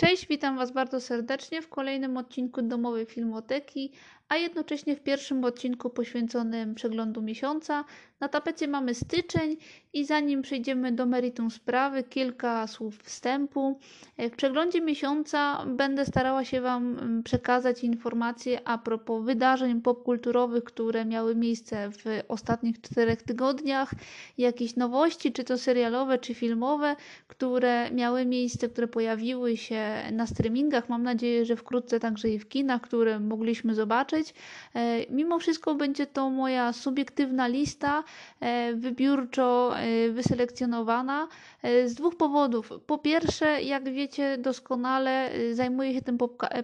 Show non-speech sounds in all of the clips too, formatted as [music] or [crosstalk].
Cześć, witam Was bardzo serdecznie w kolejnym odcinku Domowej Filmoteki, a jednocześnie w pierwszym odcinku poświęconym przeglądu miesiąca. Na tapecie mamy styczeń i zanim przejdziemy do meritum sprawy, kilka słów wstępu. W przeglądzie miesiąca będę starała się Wam mm, przekazać informacje a propos wydarzeń popkulturowych, które miały miejsce w ostatnich czterech tygodniach, jakieś nowości, czy to serialowe, czy filmowe, które miały miejsce, które pojawiły się na streamingach. Mam nadzieję, że wkrótce także i w kinach, które mogliśmy zobaczyć. E, mimo wszystko będzie to moja subiektywna lista, e, wybiórczo e, wyselekcjonowana z dwóch powodów. Po pierwsze, jak wiecie doskonale, zajmuję się tym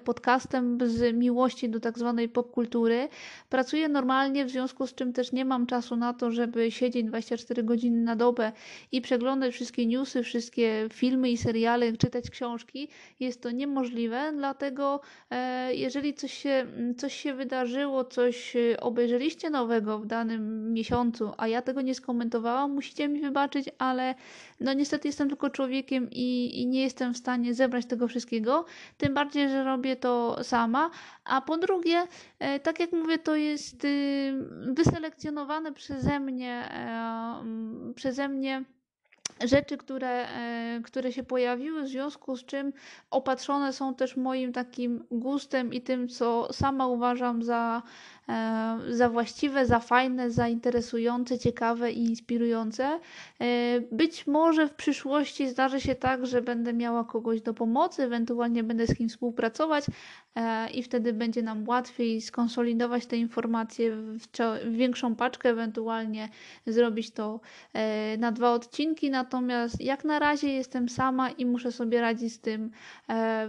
podcastem z miłości do tak zwanej popkultury. Pracuję normalnie, w związku z czym też nie mam czasu na to, żeby siedzieć 24 godziny na dobę i przeglądać wszystkie newsy, wszystkie filmy i seriale, czytać książki. Jest to niemożliwe, dlatego jeżeli coś się, coś się wydarzyło, coś obejrzeliście nowego w danym miesiącu, a ja tego nie skomentowałam, musicie mi wybaczyć, ale no niestety jestem tylko człowiekiem i, i nie jestem w stanie zebrać tego wszystkiego, tym bardziej, że robię to sama, a po drugie, e, tak jak mówię, to jest y, wyselekcjonowane przeze mnie, e, przeze mnie rzeczy, które, e, które się pojawiły, w związku z czym opatrzone są też moim takim gustem i tym, co sama uważam za za właściwe, za fajne, za interesujące, ciekawe i inspirujące. E, być może w przyszłości zdarzy się tak, że będę miała kogoś do pomocy, ewentualnie będę z kim współpracować e, i wtedy będzie nam łatwiej skonsolidować te informacje w, większą paczkę, ewentualnie zrobić to na dwa odcinki. Natomiast jak na razie jestem sama i muszę sobie radzić z tym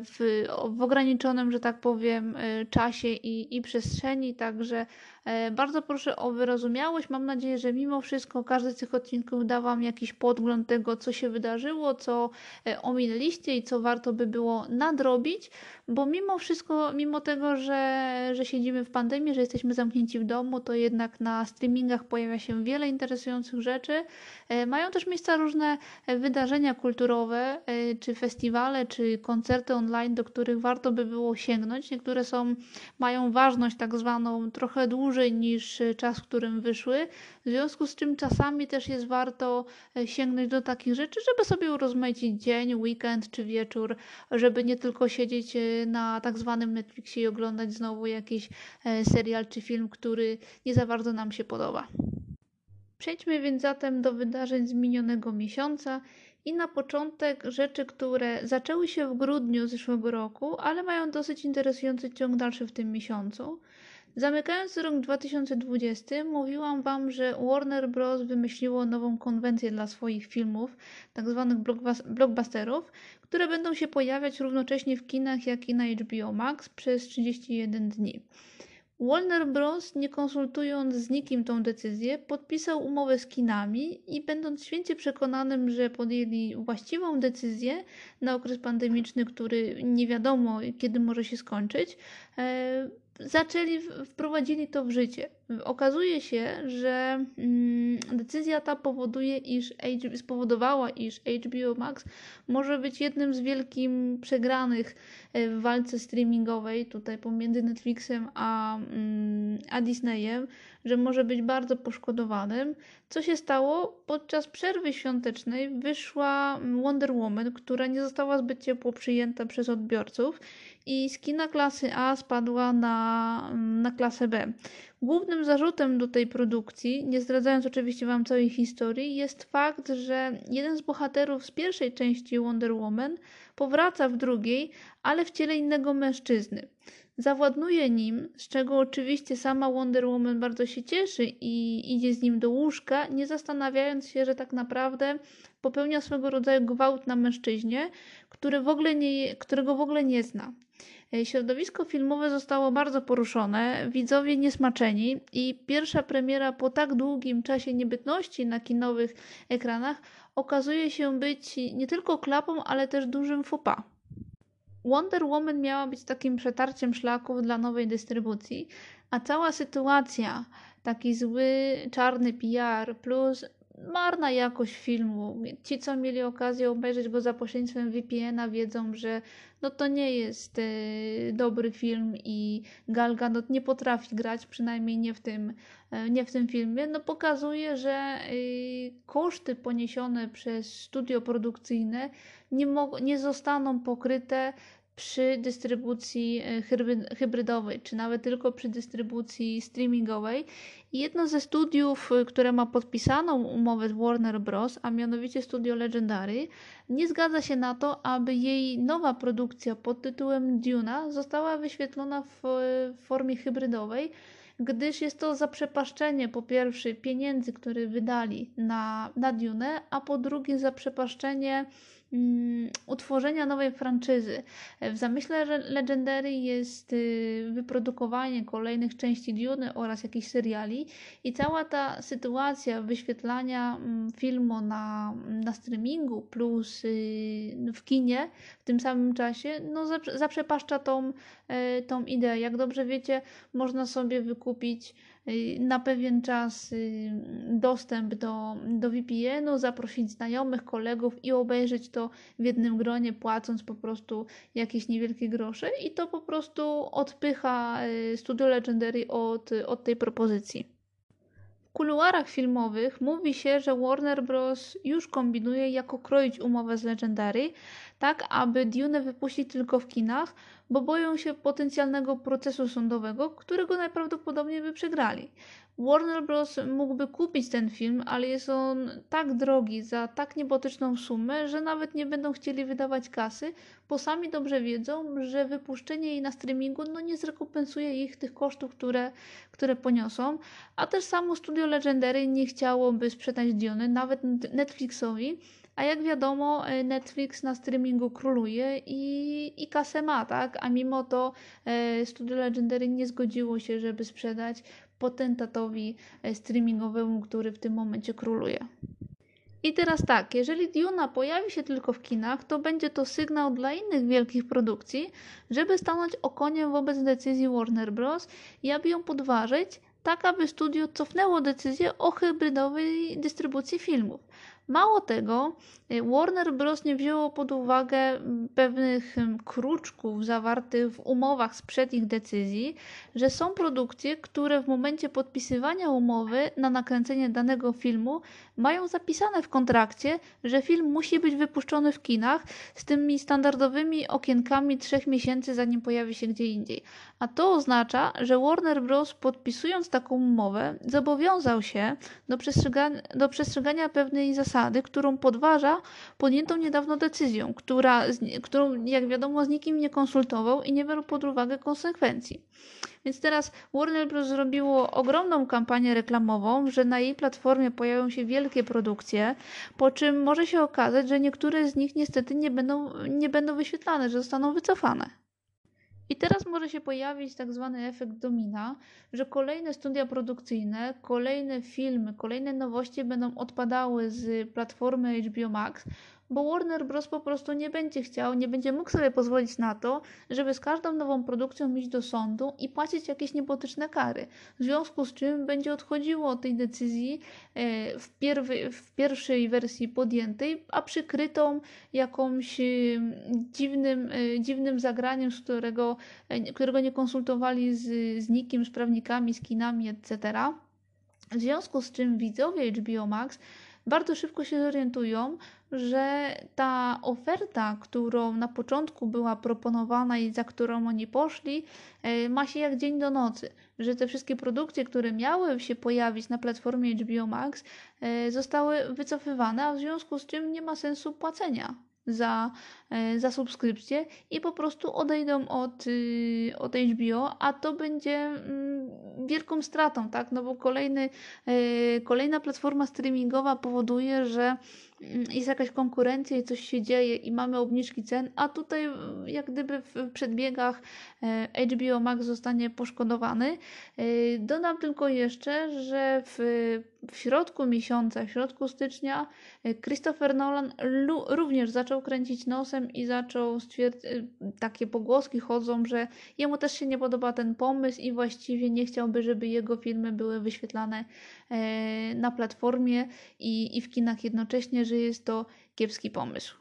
w, w ograniczonym, że tak powiem, czasie i, i przestrzeni, także Także e, bardzo proszę o wyrozumiałość. Mam nadzieję, że mimo wszystko każdy z tych odcinków da Wam jakiś podgląd tego, co się wydarzyło, co e, ominęliście i co warto by było nadrobić, bo mimo wszystko, mimo tego, że, że siedzimy w pandemii, że jesteśmy zamknięci w domu, to jednak na streamingach pojawia się wiele interesujących rzeczy. E, mają też miejsce różne wydarzenia kulturowe, czy festiwale, czy koncerty online, do których warto by było sięgnąć. Niektóre są, mają ważność tak zwaną trochę dłużej niż e, czas, w którym wyszły, w związku z czym czasami też jest warto e, sięgnąć do takich rzeczy, żeby sobie urozmaicić dzień, weekend czy wieczór, żeby nie tylko siedzieć e, na tak zwanym Netflixie i oglądać znowu jakiś serial czy film, który nie za bardzo nam się podoba. Przejdźmy więc zatem do wydarzeń z minionego miesiąca i na początek rzeczy, które zaczęły się w grudniu zeszłego roku, ale mają dosyć interesujący ciąg dalszy w tym miesiącu. Zamykając rok 2020, mówiłam Wam, że Warner Bros. wymyśliło nową konwencję dla swoich filmów, tzw. Tak blockbusterów, które będą się pojawiać równocześnie w kinach, jak i na HBO Max przez 31 dni. Warner Bros., nie konsultując z nikim tą decyzję, podpisał umowę z kinami i będąc święcie przekonanym, że podjęli właściwą decyzję na okres pandemiczny, który nie wiadomo kiedy może się skończyć, e, zaczęli, wprowadzili to w życie. Okazuje się, że mm, decyzja ta powoduje, iż spowodowała, iż HBO Max może być jednym z wielkim przegranych e, w walce streamingowej tutaj pomiędzy Netflixem a, mm, a Disneyem, że może być bardzo poszkodowanym. Co się stało? Podczas przerwy świątecznej wyszła Wonder Woman, która nie została zbyt ciepło przyjęta przez odbiorców i z kina klasy A spadła na, na klasę B. Głównym zarzutem do tej produkcji, nie zdradzając oczywiście Wam całej historii, jest fakt, że jeden z bohaterów z pierwszej części Wonder Woman powraca w drugiej, ale w ciele innego mężczyzny. Zawładnuje nim, z czego oczywiście sama Wonder Woman bardzo się cieszy i idzie z nim do łóżka, nie zastanawiając się, że tak naprawdę popełnia swego rodzaju gwałt na mężczyźnie, który w ogóle nie, którego w ogóle nie zna. E, środowisko filmowe zostało bardzo poruszone, widzowie niesmaczeni i pierwsza premiera po tak długim czasie niebytności na kinowych ekranach okazuje się być nie tylko klapą, ale też dużym faux Wonder Woman miała być takim przetarciem szlaków dla nowej dystrybucji, a cała sytuacja, taki zły, czarny PR plus marna jakość filmu. Ci, co mieli okazję obejrzeć go za pośrednictwem VPN-a, wiedzą, że no to nie jest y, dobry film i Gal Gadot nie potrafi grać, przynajmniej nie w tym, y, nie w tym filmie. No pokazuje, że y, koszty poniesione przez studio produkcyjne nie, nie zostaną pokryte przy dystrybucji e, hybrydowej, czy nawet tylko przy dystrybucji streamingowej. jedno ze studiów, e, które ma podpisaną umowę z Warner Bros., a mianowicie studio Legendary, nie zgadza się na to, aby jej nowa produkcja pod tytułem Duna została wyświetlona w, w formie hybrydowej, gdyż jest to zaprzepaszczenie po pierwsze pieniędzy, które wydali na, na Dune, a po drugie zaprzepaszczenie utworzenia nowej franczyzy. W zamyśle Legendary jest y, wyprodukowanie kolejnych części Dune oraz jakichś seriali i cała ta sytuacja wyświetlania mm, filmu na, na streamingu plus y, w kinie w tym samym czasie no zaprzepaszcza tą, e, tą ideę. Jak dobrze wiecie, można sobie wykupić Y, na pewien czas y, dostęp do, do VPN-u, zaprosić znajomych, kolegów i obejrzeć to w jednym gronie, płacąc po prostu jakieś niewielkie grosze i to po prostu odpycha y, Studio Legendary od, od tej propozycji. Kuluarach filmowych mówi się, że Warner Bros. już kombinuje, jako kroić umowę z Legendary, tak aby Dune wypuścić tylko w kinach, bo boją się potencjalnego procesu sądowego, którego najprawdopodobniej by przegrali. Warner Bros. mógłby kupić ten film, ale jest on tak drogi za tak niebotyczną sumę, że nawet nie będą chcieli wydawać kasy, bo sami dobrze wiedzą, że wypuszczenie jej na streamingu no nie zrekompensuje ich tych kosztów, które, które poniosą. A też samo studio Legendary nie chciałoby sprzedać Diony nawet Netflixowi, a jak wiadomo, e, Netflix na streamingu króluje i, i kasę ma, tak? A mimo to e, Studio Legendary nie zgodziło się, żeby sprzedać potentatowi e, streamingowemu, który w tym momencie króluje. I teraz tak, jeżeli Duna pojawi się tylko w kinach, to będzie to sygnał dla innych wielkich produkcji, żeby stanąć okoniem wobec decyzji Warner Bros. i aby ją podważyć, tak aby studio cofnęło decyzję o hybrydowej dystrybucji filmów. Mało tego, y, Warner Bros. nie wzięło pod uwagę pewnych kruczków zawartych w umowach sprzed ich decyzji, że są produkcje, które w momencie podpisywania umowy na nakręcenie danego filmu mają zapisane w kontrakcie, że film musi być wypuszczony w kinach z tymi standardowymi okienkami trzech miesięcy, zanim pojawi się gdzie indziej. A to oznacza, że Warner Bros. podpisując taką umowę zobowiązał się do przestrzegania, do przestrzegania pewnej zasady, którą podważa podjętą niedawno decyzją, która, którą jak wiadomo z nikim nie konsultował i nie brał pod uwagę konsekwencji. Więc teraz Warner Bros. zrobiło ogromną kampanię reklamową, że na jej platformie pojawią się wielkie produkcje, po czym może się okazać, że niektóre z nich niestety nie będą, nie będą wyświetlane, że zostaną wycofane. I teraz może się pojawić tak zwany efekt domina, że kolejne studia produkcyjne, kolejne filmy, kolejne nowości będą odpadały z platformy HBO Max, bo Warner Bros. po prostu nie będzie chciał, nie będzie mógł sobie pozwolić na to, żeby z każdą nową produkcją iść do sądu i płacić jakieś niebotyczne kary. W związku z czym będzie odchodziło od tej decyzji e, w, pierwy, w pierwszej wersji podjętej, a przykrytą jakąś dziwnym, e, dziwnym zagraniem, z którego, e, którego nie konsultowali z, z nikim, z prawnikami, z kinami, etc. W związku z czym widzowie HBO Max bardzo szybko się zorientują, że ta oferta, którą na początku była proponowana i za którą oni poszli, e, ma się jak dzień do nocy. Że te wszystkie produkcje, które miały się pojawić na platformie HBO Max, e, zostały wycofywane, a w związku z czym nie ma sensu płacenia za, e, za subskrypcję i po prostu odejdą od, y, od HBO, a to będzie mm, wielką stratą, tak? No bo kolejny, kolejna platforma streamingowa powoduje, że jest jakaś konkurencja i coś się dzieje i mamy obniżki cen, a tutaj jak gdyby w przedbiegach e, HBO Max zostanie poszkodowany. E, dodam tylko jeszcze, że w, w środku miesiąca, w środku stycznia e, Christopher Nolan również zaczął kręcić nosem i zaczął stwierdzić, takie pogłoski chodzą, że jemu też się nie podoba ten pomysł i właściwie nie chciałby, żeby jego filmy były wyświetlane na platformie i, i w kinach jednocześnie, że jest to kiepski pomysł.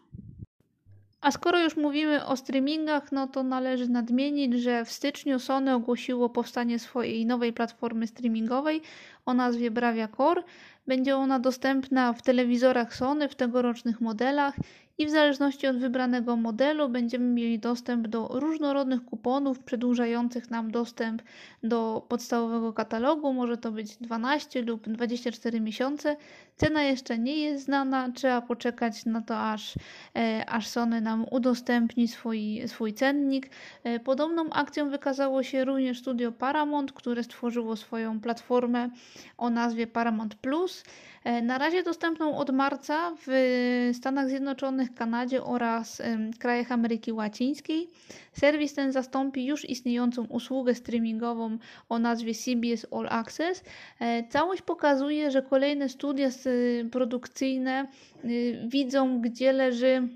A skoro już mówimy o streamingach, no to należy nadmienić, że w styczniu Sony ogłosiło powstanie swojej nowej platformy streamingowej o nazwie Bravia Core. Będzie ona dostępna w telewizorach Sony w tegorocznych modelach i w zależności od wybranego modelu będziemy mieli dostęp do różnorodnych kuponów przedłużających nam dostęp do podstawowego katalogu. Może to być 12 lub 24 miesiące. Cena jeszcze nie jest znana, trzeba poczekać na to, aż, e, aż Sony nam udostępni swój, swój cennik. E, podobną akcją wykazało się również studio Paramount, które stworzyło swoją platformę o nazwie Paramount Plus. E, na razie dostępną od marca w Stanach Zjednoczonych, Kanadzie oraz krajach Ameryki Łacińskiej. Serwis ten zastąpi już istniejącą usługę streamingową o nazwie CBS All Access. E, całość pokazuje, że kolejne studia produkcyjne y, widzą, gdzie leży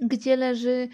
gdzie leży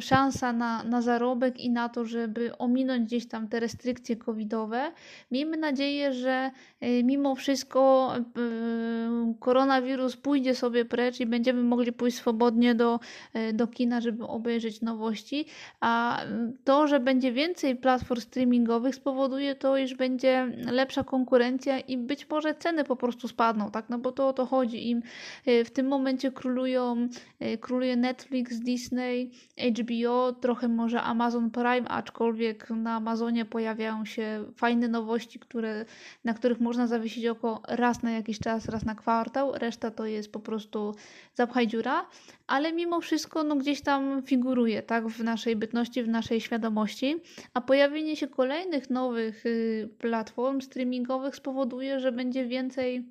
szansa na, na zarobek i na to, żeby ominąć gdzieś tam te restrykcje covidowe. Miejmy nadzieję, że e, mimo wszystko e, koronawirus pójdzie sobie precz i będziemy mogli pójść swobodnie do, e, do kina, żeby obejrzeć nowości, a to, że będzie więcej platform streamingowych spowoduje to, iż będzie lepsza konkurencja i być może ceny po prostu spadną, tak? No bo to o to chodzi. Im e, w tym momencie królują, e, króluje Netflix, Disney, HBO, trochę może Amazon Prime, aczkolwiek na Amazonie pojawiają się fajne nowości, które, na których można zawiesić oko raz na jakiś czas, raz na kwartał, reszta to jest po prostu zapchaj dziura, ale mimo wszystko no, gdzieś tam figuruje tak, w naszej bytności, w naszej świadomości, a pojawienie się kolejnych nowych y, platform streamingowych spowoduje, że będzie więcej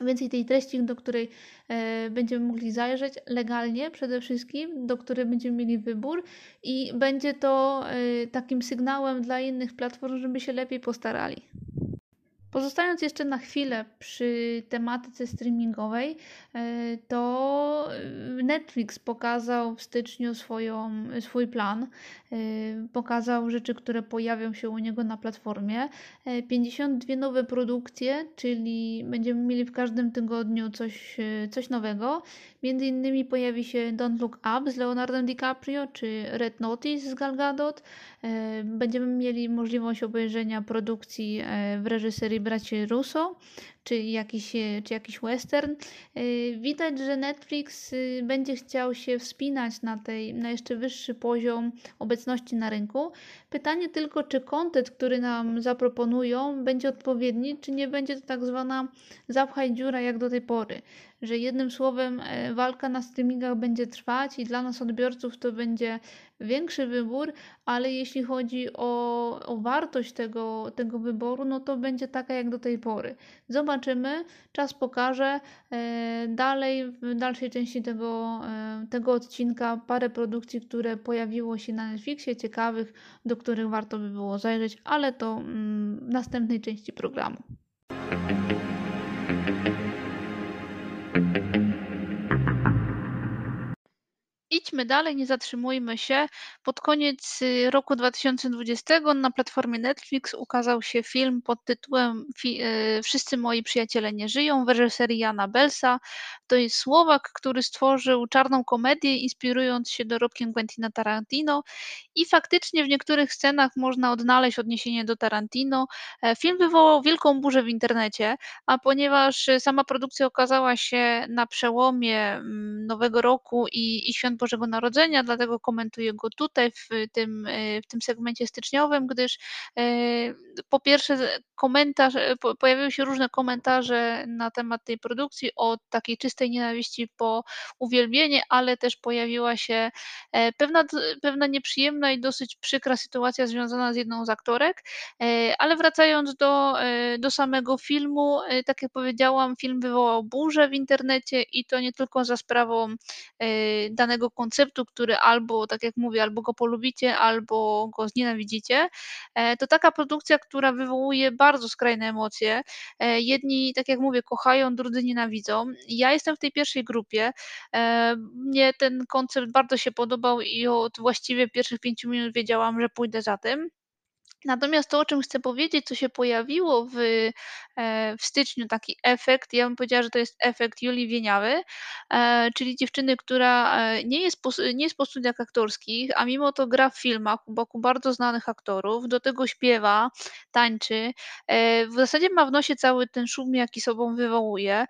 więcej tej treści, do której e, będziemy mogli zajrzeć legalnie przede wszystkim, do której będziemy mieli wybór i będzie to e, takim sygnałem dla innych platform, żeby się lepiej postarali. Pozostając jeszcze na chwilę przy tematyce streamingowej, e, to Netflix pokazał w styczniu swoją, swój plan. E, pokazał rzeczy, które pojawią się u niego na platformie. 52 e, nowe produkcje, czyli będziemy mieli w każdym tygodniu coś, coś nowego. Między innymi pojawi się Don't Look Up z Leonardo DiCaprio czy Red Notice z Gal Gadot. Będziemy mieli możliwość obejrzenia produkcji w reżyserii braci Russo, czy jakiś, e, czy jakiś western. E, widać, że Netflix e, będzie chciał się wspinać na, tej, na jeszcze wyższy poziom obecności na rynku. Pytanie tylko, czy kontent, który nam zaproponują, będzie odpowiedni, czy nie będzie to tak zwana zapchaj dziura jak do tej pory. Że jednym słowem walka na streamingach będzie trwać i dla nas odbiorców to będzie większy wybór, ale jeśli chodzi o, o wartość tego, tego wyboru, no to będzie taka jak do tej pory. Zobaczymy, czas pokaże. E, dalej, w dalszej części tego, e, tego odcinka parę produkcji, które pojawiło się na Netflixie, ciekawych, do których warto by było zajrzeć, ale to mm, w następnej części programu. Idźmy dalej, nie zatrzymujmy się. Pod koniec y, roku 2020 na platformie Netflix ukazał się film pod tytułem y, Wszyscy moi przyjaciele nie żyją w reżyserii Jana Belsa. To jest Słowak, który stworzył czarną komedię inspirując się dorobkiem Quentina Tarantino i faktycznie w niektórych scenach można odnaleźć odniesienie do Tarantino. E, film wywołał wielką burzę w internecie, a ponieważ sama produkcja okazała się na przełomie mm, Nowego Roku i, i Świąt Bożego Narodzenia, dlatego komentuję go tutaj w tym, e, w tym segmencie styczniowym, gdyż e, po pierwsze komentarz, pojawiły się różne komentarze na temat tej produkcji, od takiej czystej nienawiści po uwielbienie, ale też pojawiła się pewna, pewna nieprzyjemna i dosyć przykra sytuacja związana z jedną z aktorek, e, ale wracając do, e, do samego filmu, e, tak jak powiedziałam, film wywołał burzę w internecie i to nie tylko za sprawą danego konceptu, który albo, tak jak mówię, albo go polubicie, albo go znienawidzicie. To taka produkcja, która wywołuje bardzo skrajne emocje. Jedni, tak jak mówię, kochają, drudzy nienawidzą. Ja jestem w tej pierwszej grupie. Mnie ten koncept bardzo się podobał i od właściwie pierwszych 5 minut wiedziałam, że pójdę za tym. Natomiast to, o czym chcę powiedzieć, co się pojawiło w, e, w styczniu, taki efekt, ja bym powiedziała, że to jest efekt Julii Wieniawy, e, czyli dziewczyny, która e, nie jest po, nie jest po studiach aktorskich, a mimo to gra w filmach boku bardzo znanych aktorów, do tego śpiewa, tańczy. W zasadzie ma w nosie cały ten szum, jaki sobą wywołuje.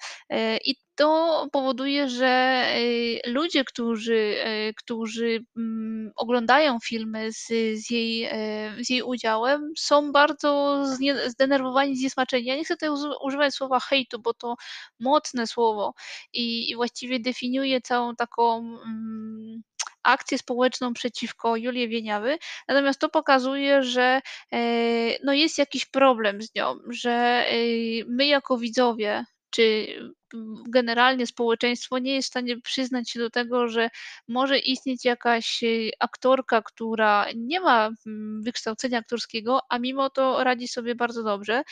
I to powoduje, że y, ludzie, którzy, y, którzy mm, oglądają filmy z, z, jej, e, z jej udziałem, są bardzo zdenerwowani, zniesmaczeni. Ja nie chcę tutaj używać słowa hejtu, bo to mocne słowo i, i właściwie definiuje całą taką. Mm, akcję społeczną przeciwko Julii Wieniawy, natomiast to pokazuje, że no jest jakiś problem z nią, że my jako widzowie, czy generalnie społeczeństwo nie jest w stanie przyznać się do tego, że może istnieć jakaś y, aktorka, która nie ma mm, wykształcenia aktorskiego, a mimo to radzi sobie bardzo dobrze.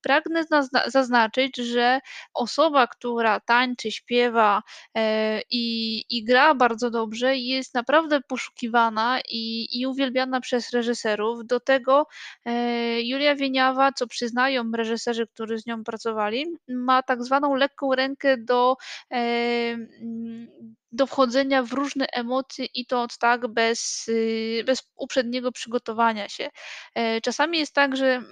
Pragnę zaznaczyć, że osoba, która tańczy, śpiewa e, i, i gra bardzo dobrze, jest naprawdę poszukiwana i, i uwielbiana przez reżyserów. Do tego e, Julia Wieniawa, co przyznają reżyserzy, którzy z nią pracowali, ma tak zwaną lekką rękę rękę do, do wchodzenia w różne emocje i to od tak bez, y, bez uprzedniego przygotowania się. E, czasami jest tak, że,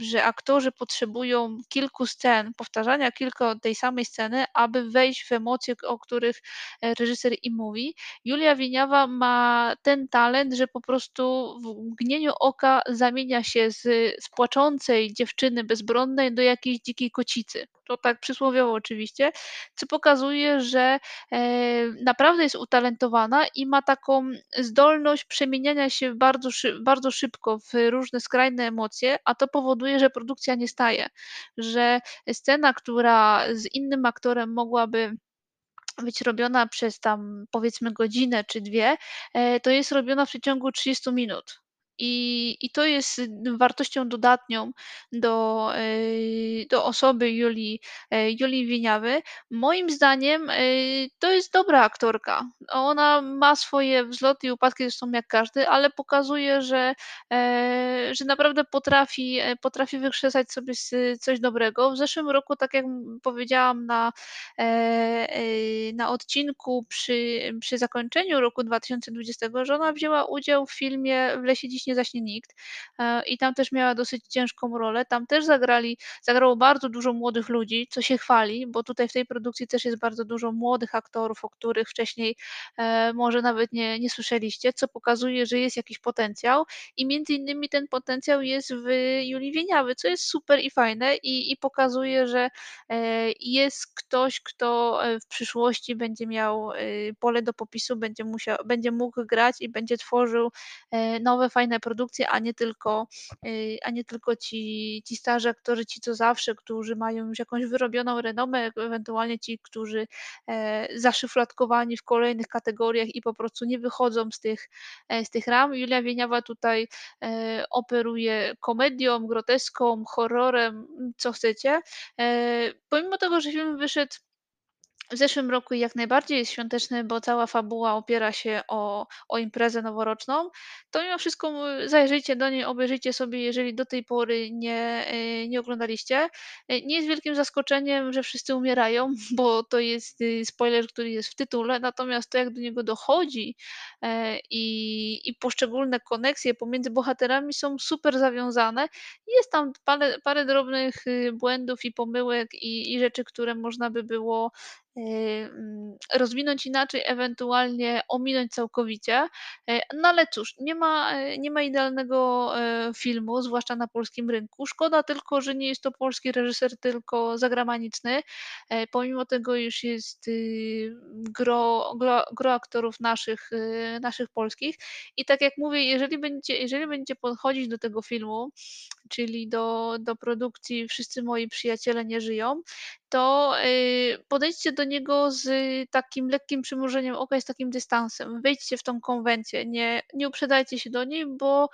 że aktorzy potrzebują kilku scen, powtarzania kilka tej samej sceny, aby wejść w emocje, o których e, reżyser im mówi. Julia Wieniawa ma ten talent, że po prostu w mgnieniu oka zamienia się z, z płaczącej dziewczyny bezbronnej do jakiejś dzikiej kocicy. To tak przysłowiowo oczywiście, co pokazuje, że e, naprawdę jest utalentowana i ma taką zdolność przemieniania się bardzo, bardzo szybko w różne skrajne emocje, a to powoduje, że produkcja nie staje, że scena, która z innym aktorem mogłaby być robiona przez tam powiedzmy godzinę czy dwie, e, to jest robiona w przeciągu 30 minut. I, I to jest wartością dodatnią do, yy, do osoby Julii, yy, Julii Wieniawy. Moim zdaniem yy, to jest dobra aktorka. Ona ma swoje wzloty i upadki, zresztą jak każdy, ale pokazuje, że, że naprawdę potrafi, potrafi wykrzesać sobie coś dobrego. W zeszłym roku, tak jak powiedziałam na, na odcinku przy, przy zakończeniu roku 2020, że ona wzięła udział w filmie W lesie dziś nie zaśnie nikt. E, I tam też miała dosyć ciężką rolę. Tam też zagrali, zagrało bardzo dużo młodych ludzi, co się chwali, bo tutaj w tej produkcji też jest bardzo dużo młodych aktorów, o których wcześniej e, może nawet nie, nie słyszeliście, co pokazuje, że jest jakiś potencjał i między innymi ten potencjał jest w Julii Wieniawy, co jest super i fajne i, i pokazuje, że e, jest ktoś, kto w przyszłości będzie miał pole do popisu, będzie, musiał, będzie mógł grać i będzie tworzył nowe, fajne produkcje, a nie tylko, y, a nie tylko ci, ci starzy aktorzy, ci co zawsze, którzy mają już jakąś wyrobioną renomę, ewentualnie ci, którzy e, zaszyflatkowani w kolejnych kategoriach i po prostu nie wychodzą z tych, e, z tych ram. Julia Wieniawa tutaj e, operuje komedią, groteską, horrorem, co chcecie. Pomimo tego, że film wyszedł w zeszłym roku jak najbardziej jest świąteczny, bo cała fabuła opiera się o, o imprezę noworoczną. To mimo wszystko zajrzyjcie do niej, obejrzyjcie sobie, jeżeli do tej pory nie, e, nie oglądaliście. E, nie jest wielkim zaskoczeniem, że wszyscy umierają, [laughs] bo to jest y, spoiler, który jest w tytule, natomiast to jak do niego dochodzi e, i, i poszczególne koneksje pomiędzy bohaterami są super zawiązane. Jest tam parę, parę drobnych y, błędów i pomyłek i, i rzeczy, które można by było rozwinąć inaczej, ewentualnie ominąć całkowicie. E, no ale cóż, nie ma, e, nie ma idealnego e, filmu, zwłaszcza na polskim rynku. Szkoda tylko, że nie jest to polski reżyser, tylko zagraniczny. Pomimo tego już jest y, gro, gro, gro aktorów naszych, y, naszych polskich. I tak jak mówię, jeżeli będzie, jeżeli będzie podchodzić do tego filmu, czyli do, do produkcji Wszyscy moi przyjaciele nie żyją, to y, podejdźcie do niego z takim lekkim przymrużeniem oka z takim dystansem. Wejdźcie w tą konwencję, nie, nie uprzedzajcie się do niej, bo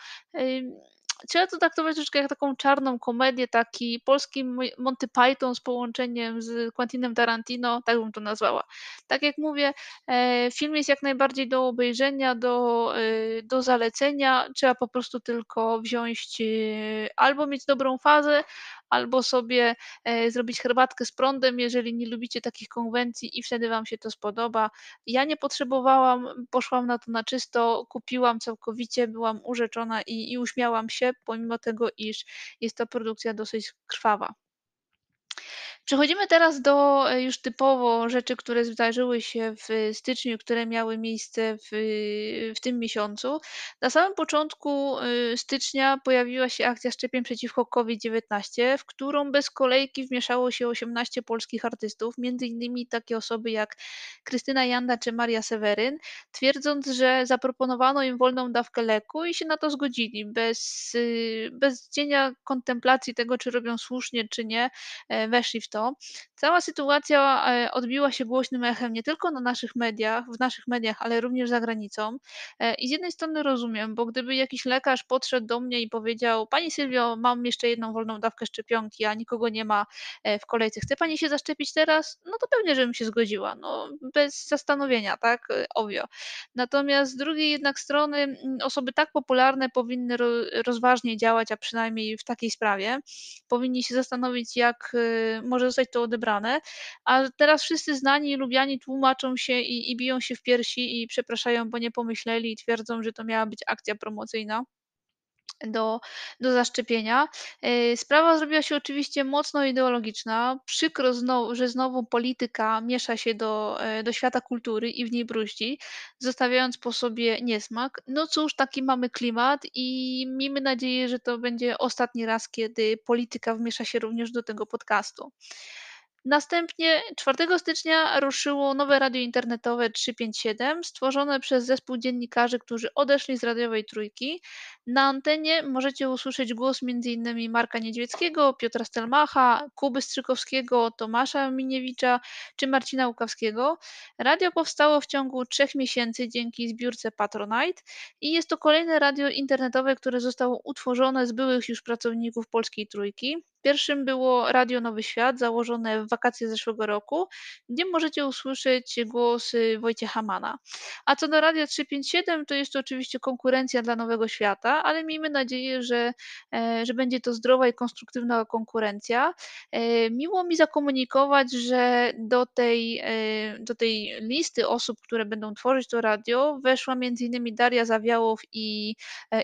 trzeba to traktować troszeczkę jak taką czarną komedię, taki polski Mo Monty Python z połączeniem z Quentinem Tarantino, tak bym to nazwała. Tak jak mówię, e, film jest jak najbardziej do obejrzenia, do, y, do zalecenia. Trzeba po prostu tylko wziąć, y, albo mieć dobrą fazę, albo sobie, e, zrobić herbatkę z prądem, jeżeli nie lubicie takich konwencji i wtedy wam się to spodoba. Ja nie potrzebowałam, poszłam na to na czysto, kupiłam całkowicie, byłam urzeczona i i uśmiałam się, pomimo tego, iż jest to produkcja dosyć krwawa. Przechodzimy teraz do e, już typowo rzeczy, które zdarzyły się w styczniu, które miały miejsce w, w tym miesiącu. Na samym początku y, stycznia pojawiła się akcja szczepień przeciwko COVID-19, w którą bez kolejki wmieszało się 18 polskich artystów, między innymi takie osoby jak Krystyna Janda czy Maria Seweryn, twierdząc, że zaproponowano im wolną dawkę leku i się na to zgodzili, bez, y, bez cienia kontemplacji tego, czy robią słusznie, czy nie, e, weszli w Cała sytuacja e, odbiła się głośnym echem nie tylko na naszych mediach, w naszych mediach, ale również za granicą. E, I z jednej strony rozumiem, bo gdyby jakiś lekarz podszedł do mnie i powiedział: Pani Sylwio, mam jeszcze jedną wolną dawkę szczepionki, a nikogo nie ma e, w kolejce, chce pani się zaszczepić teraz? No to pewnie, żebym się zgodziła. No, bez zastanowienia, tak? Obvio. Natomiast z drugiej jednak strony mm, osoby tak popularne powinny rozważnie działać, a przynajmniej w takiej sprawie. Powinni się zastanowić, jak może może zostać to odebrane, a teraz wszyscy znani i lubiani tłumaczą się i, i biją się w piersi i przepraszają, bo nie pomyśleli i twierdzą, że to miała być akcja promocyjna do, do zaszczepienia. E, sprawa zrobiła się oczywiście mocno ideologiczna. Przykro, znowu, że znowu polityka miesza się do, e, do świata kultury i w niej bruździ, zostawiając po sobie niesmak. No cóż, taki mamy klimat i miejmy nadzieję, że to będzie ostatni raz, kiedy polityka wmiesza się również do tego podcastu. Następnie 4 stycznia ruszyło nowe radio internetowe 357, stworzone przez zespół dziennikarzy, którzy odeszli z radiowej trójki. Na antenie możecie usłyszeć głos m.in. Marka Niedźwieckiego, Piotra Stelmacha, Kuby Strzykowskiego, Tomasza Miniewicza czy Marcina Łukawskiego. Radio powstało w ciągu trzech miesięcy dzięki zbiórce Patronite i jest to kolejne radio internetowe, które zostało utworzone z byłych już pracowników Polskiej Trójki. Pierwszym było Radio Nowy Świat, założone w wakacje zeszłego roku, gdzie możecie usłyszeć głos Wojciecha Mana. A co do Radia 357, to jest to oczywiście konkurencja dla Nowego Świata, ale miejmy nadzieję, że, e, że będzie to zdrowa i konstruktywna konkurencja. E, miło mi zakomunikować, że do tej, e, do tej listy osób, które będą tworzyć to radio, weszła m.in. Daria Zawiałow i,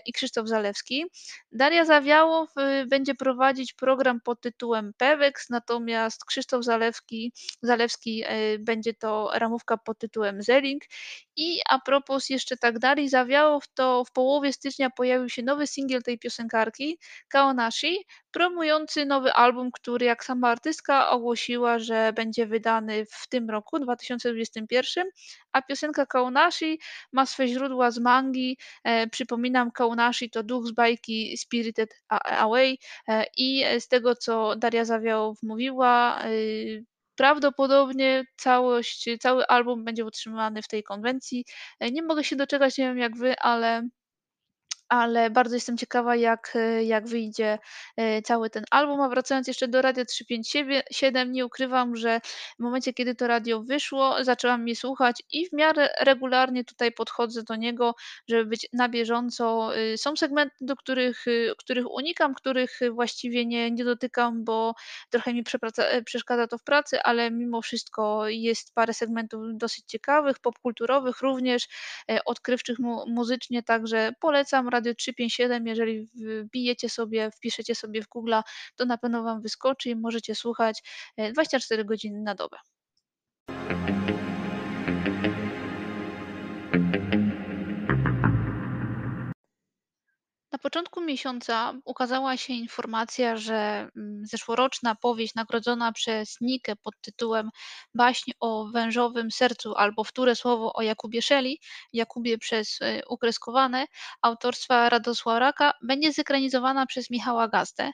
i Krzysztof Zalewski. Daria Zawiałow będzie prowadzić program program pod tytułem Pewex, natomiast Krzysztof Zalewski, Zalewski e, będzie to ramówka pod tytułem Zering. I a propos jeszcze tak dalej zawiało, to w połowie stycznia pojawił się nowy singiel tej piosenkarki, Kaonashi, promujący nowy album, który jak sama artystka ogłosiła, że będzie wydany w tym roku, 2021, a piosenka Kaonashi ma swe źródła z mangi. E, przypominam, Kaonashi to duch z bajki Spirited Away e, i z tego, co Daria Zawiałow mówiła, e, prawdopodobnie całość, cały album będzie utrzymany w tej konwencji. E, nie mogę się doczekać, nie wiem jak wy, ale ale bardzo jestem ciekawa, jak, e, jak wyjdzie e, cały ten album. A wracając jeszcze do Radia 357, nie ukrywam, że w momencie, kiedy to radio wyszło, zaczęłam je słuchać i w miarę regularnie tutaj podchodzę do niego, żeby być na bieżąco. Y, są segmenty, do których, y, których unikam, których właściwie nie, nie dotykam, bo trochę mi przeszkadza to w pracy, ale mimo wszystko jest parę segmentów dosyć ciekawych, popkulturowych również, odkrywczych mu muzycznie, także polecam Radio 357, jeżeli wbijecie sobie, wpiszecie sobie w Google, to na pewno Wam wyskoczy i możecie słuchać 24 e, godziny na dobę. Na początku miesiąca ukazała się informacja, że mm, zeszłoroczna powieść nagrodzona przez Nikę pod tytułem Baśń o wężowym sercu albo Wtóre słowo o Jakubie Szeli, Jakubie przez e, ukreskowane, autorstwa Radosława Raka, będzie zekranizowana przez Michała Gazdę.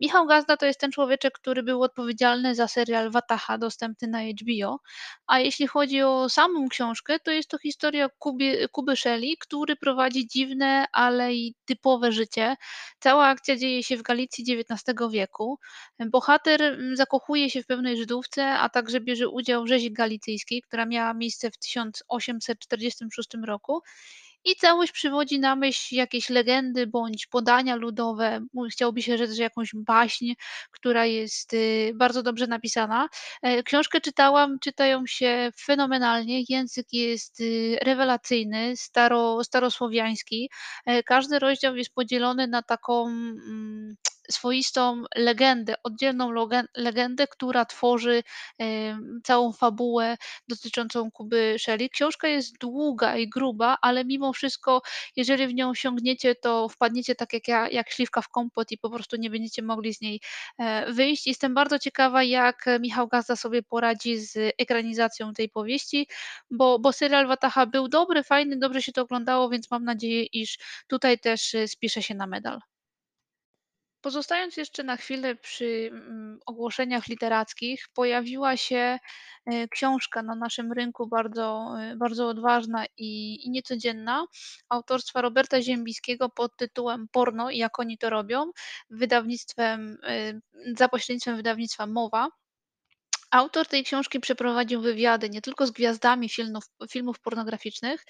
Michał Gazda to jest ten człowieczek, który był odpowiedzialny za serial Wataha dostępny na HBO, a jeśli chodzi o samą książkę, to jest to historia Kubie, Kuby Szeli, który prowadzi dziwne, ale i typowe filmowe życie. Cała akcja dzieje się w Galicji XIX wieku. Bohater mm, zakochuje się w pewnej Żydówce, a także bierze udział w rzezi galicyjskiej, która miała miejsce w 1846 roku. I całość przywodzi na myśl jakieś legendy bądź podania ludowe. Chciałoby się rzec, że jakąś baśń, która jest y, bardzo dobrze napisana. E, Książkę czytałam, czytają się fenomenalnie. Język jest y, rewelacyjny, staro, starosłowiański. E, Każdy rozdział jest podzielony na taką mm, swoistą legendę, oddzielną legendę, która tworzy całą fabułę dotyczącą Kuby Shelley. Książka jest długa i gruba, ale mimo wszystko, jeżeli w nią siągniecie, to wpadniecie tak jak ja, jak śliwka w kompot i po prostu nie będziecie mogli z niej e, wyjść. Jestem bardzo ciekawa, jak Michał Gazda sobie poradzi z ekranizacją tej powieści, bo, bo serial Wataha był dobry, fajny, dobrze się to oglądało, więc mam nadzieję, iż tutaj też e, spisze się na medal. Pozostając jeszcze na chwilę przy mm, ogłoszeniach literackich, pojawiła się e, książka na naszym rynku bardzo, e, bardzo odważna i, niecodzienna, autorstwa Roberta Ziembiskiego pod tytułem Porno i jak oni to robią, wydawnictwem, e, za pośrednictwem wydawnictwa Mowa. Autor tej książki przeprowadził wywiady nie tylko z gwiazdami filmów, filmów pornograficznych,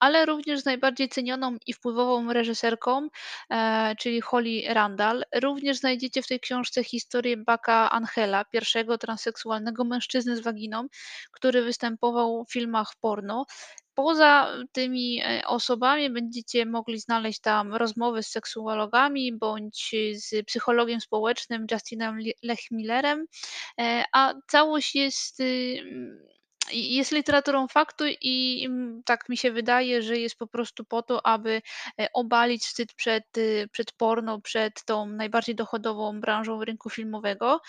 ale również z najbardziej cenioną i wpływową reżyserką, e, czyli Holly Randall. Również znajdziecie w tej książce historię Baka Angela, pierwszego transseksualnego mężczyzny z waginą, który występował w filmach porno. Poza tymi e, osobami będziecie mogli znaleźć tam rozmowy z seksuologami bądź z psychologiem społecznym Justinem Lechmillerem, E, a całość jest, y, jest literaturą faktu i tak mi się wydaje, że jest po prostu po to, aby e, obalić wstyd przed, y, przed porno, przed tą najbardziej dochodową branżą rynku filmowego.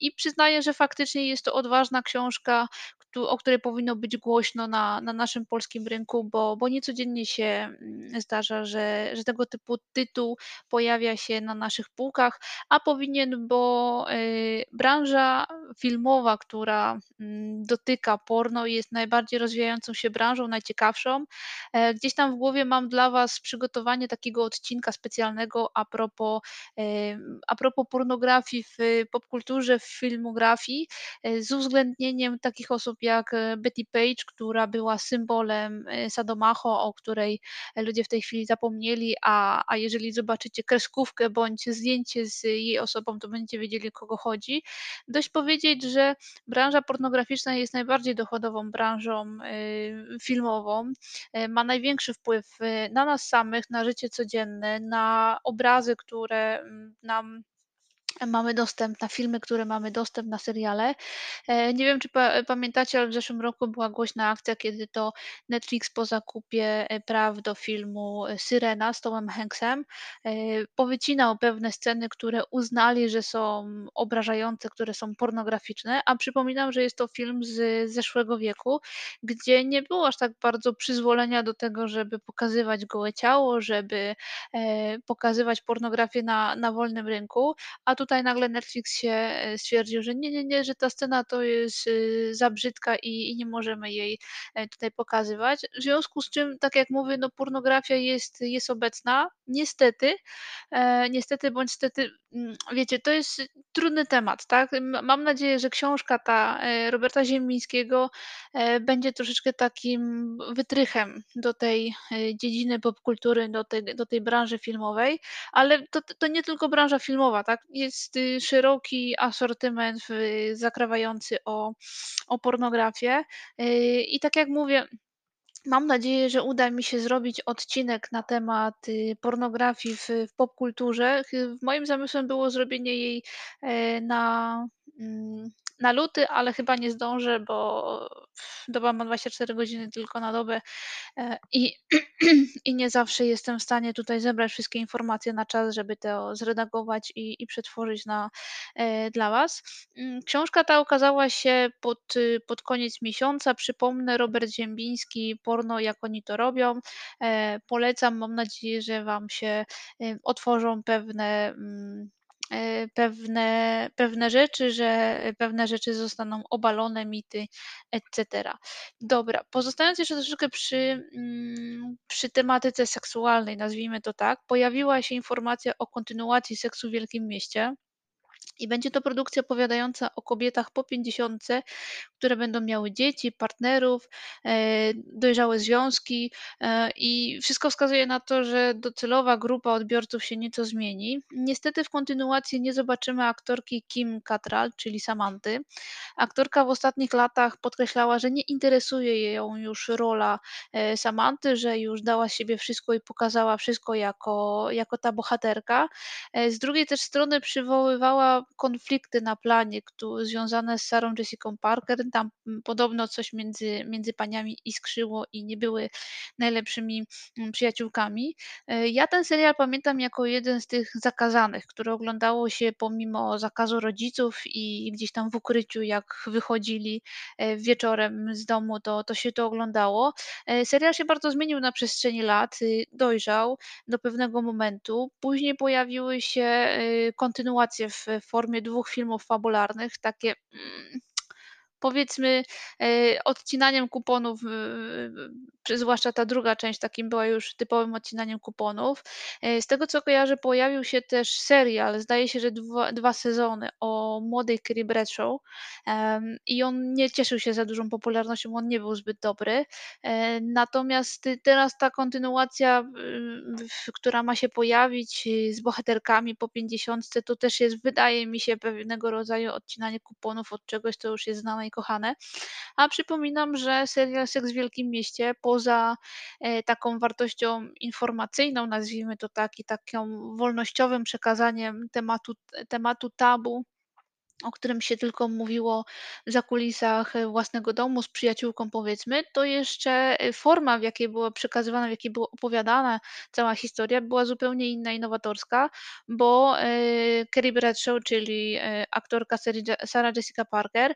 I przyznaję, że faktycznie jest to odważna książka, o której powinno być głośno na, na naszym polskim rynku, bo, bo niecodziennie się mm, zdarza, że, że tego typu tytuł pojawia się na naszych półkach, a powinien, bo y, branża filmowa, która mm, dotyka porno, jest najbardziej rozwijającą się branżą, najciekawszą. E, Gdzieś tam w głowie mam dla Was przygotowanie takiego odcinka specjalnego a propos, em, a propos pornografii w popkulturze, w filmografii, e, z uwzględnieniem takich osób jak e, Betty Page, która była symbolem e, Sadomaso, o której ludzie w tej chwili zapomnieli, a, a jeżeli zobaczycie kreskówkę bądź zdjęcie z jej osobą, to będziecie wiedzieli, o kogo chodzi. Dość powiedzieć, że branża pornograficzna jest najbardziej dochodową branżą y, filmową. E, Ma największy wpływ y, na nas samych, na życie codzienne, na obrazy, które mm, nam mamy dostęp na filmy, które mamy dostęp na seriale. E, nie wiem, czy pa pamiętacie, ale w zeszłym roku była głośna akcja, kiedy to Netflix po zakupie, e, praw do filmu, e, "Syrena" z Tomem Hanksem, powycinał pewne sceny, które uznali, że są obrażające, które są pornograficzne, a przypominam, że jest to film z zeszłego wieku, gdzie nie było aż tak bardzo przyzwolenia do tego, żeby pokazywać gołe ciało, żeby, pokazywać pornografię na na wolnym rynku. A tutaj nagle Netflix się, e, stwierdził, że nie, nie, nie, że ta scena to jest, y, za brzydka i i nie możemy jej, e, tutaj pokazywać. W związku z czym, tak jak mówię, no pornografia jest jest obecna. Niestety, e, niestety bądź stety, mm, wiecie, to jest trudny temat, tak? Mam nadzieję, że książka ta, e, Roberta Ziemińskiego, e, będzie troszeczkę takim wytrychem do tej, e, dziedziny popkultury, do tej do tej branży filmowej, ale to to nie tylko branża filmowa, tak? Jest, y, szeroki asortyment w zakrawający o o pornografię. Yy, I tak jak mówię, mam nadzieję, że uda mi się zrobić odcinek na temat, y, pornografii w w popkulturze. Moim zamysłem było zrobienie jej, e, na, mm, na luty, ale chyba nie zdążę, bo doba ma 24 godziny tylko na dobę, e, i [clears throat] i nie zawsze jestem w stanie tutaj zebrać wszystkie informacje na czas, żeby to zredagować i i przetworzyć na e, dla Was. Mm, książka ta ukazała się pod y, pod koniec miesiąca. Przypomnę, Robert Ziembiński, "Porno, jak oni to robią". E, polecam, mam nadzieję, że Wam się, y, otworzą pewne, mm, pewne, pewne rzeczy, że pewne rzeczy zostaną obalone, mity, etc. Dobra, pozostając jeszcze troszeczkę przy, mm, przy tematyce seksualnej, nazwijmy to tak, pojawiła się informacja o kontynuacji seksu w Wielkim Mieście. I będzie to produkcja opowiadająca o kobietach po 50, które będą miały dzieci, partnerów, e, dojrzałe związki e, i wszystko wskazuje na to, że docelowa grupa odbiorców się nieco zmieni. Niestety w kontynuacji nie zobaczymy aktorki Kim Cattrall, czyli Samanty. Aktorka w ostatnich latach podkreślała, że nie interesuje ją już rola e, Samanty, że już dała z siebie wszystko i pokazała wszystko jako, jako ta bohaterka. Z drugiej też strony przywoływała konflikty na planie, któ związane z Sarą Jessica Parker. Tam mm, podobno coś między między paniami iskrzyło i nie były najlepszymi, mm, przyjaciółkami. E, ja ten serial pamiętam jako jeden z tych zakazanych, które oglądało się pomimo zakazu rodziców i gdzieś tam w ukryciu, jak wychodzili, e, wieczorem z domu, to to się to oglądało. E, serial się bardzo zmienił na przestrzeni lat, y, dojrzał do pewnego momentu. Później pojawiły się, y, kontynuacje w formie dwóch filmów fabularnych, takie mm, powiedzmy, e, odcinaniem kuponów, zwłaszcza ta druga część takim była już typowym odcinaniem kuponów. E, z tego co kojarzę, pojawił się też serial, zdaje się, że dwa, dwa sezony o młodej Carrie Bradshaw i on nie cieszył się za dużą popularnością, on nie był zbyt dobry. E, natomiast teraz ta kontynuacja, która ma się pojawić z bohaterkami po 50, to też jest, wydaje mi się, pewnego rodzaju odcinanie kuponów od czegoś, co już jest znane kochane. A przypominam, że serial Seks w Wielkim Mieście poza e, taką wartością informacyjną, nazwijmy to tak, i taką wolnościowym przekazaniem tematu, tematu tabu, o którym się tylko mówiło w zakulisach e, własnego domu z przyjaciółką powiedzmy, to jeszcze e, forma, w jakiej była przekazywana, w jakiej była opowiadana cała historia, była zupełnie inna i nowatorska, bo e, Carrie Bradshaw, czyli aktorka Sarah Jessica Parker,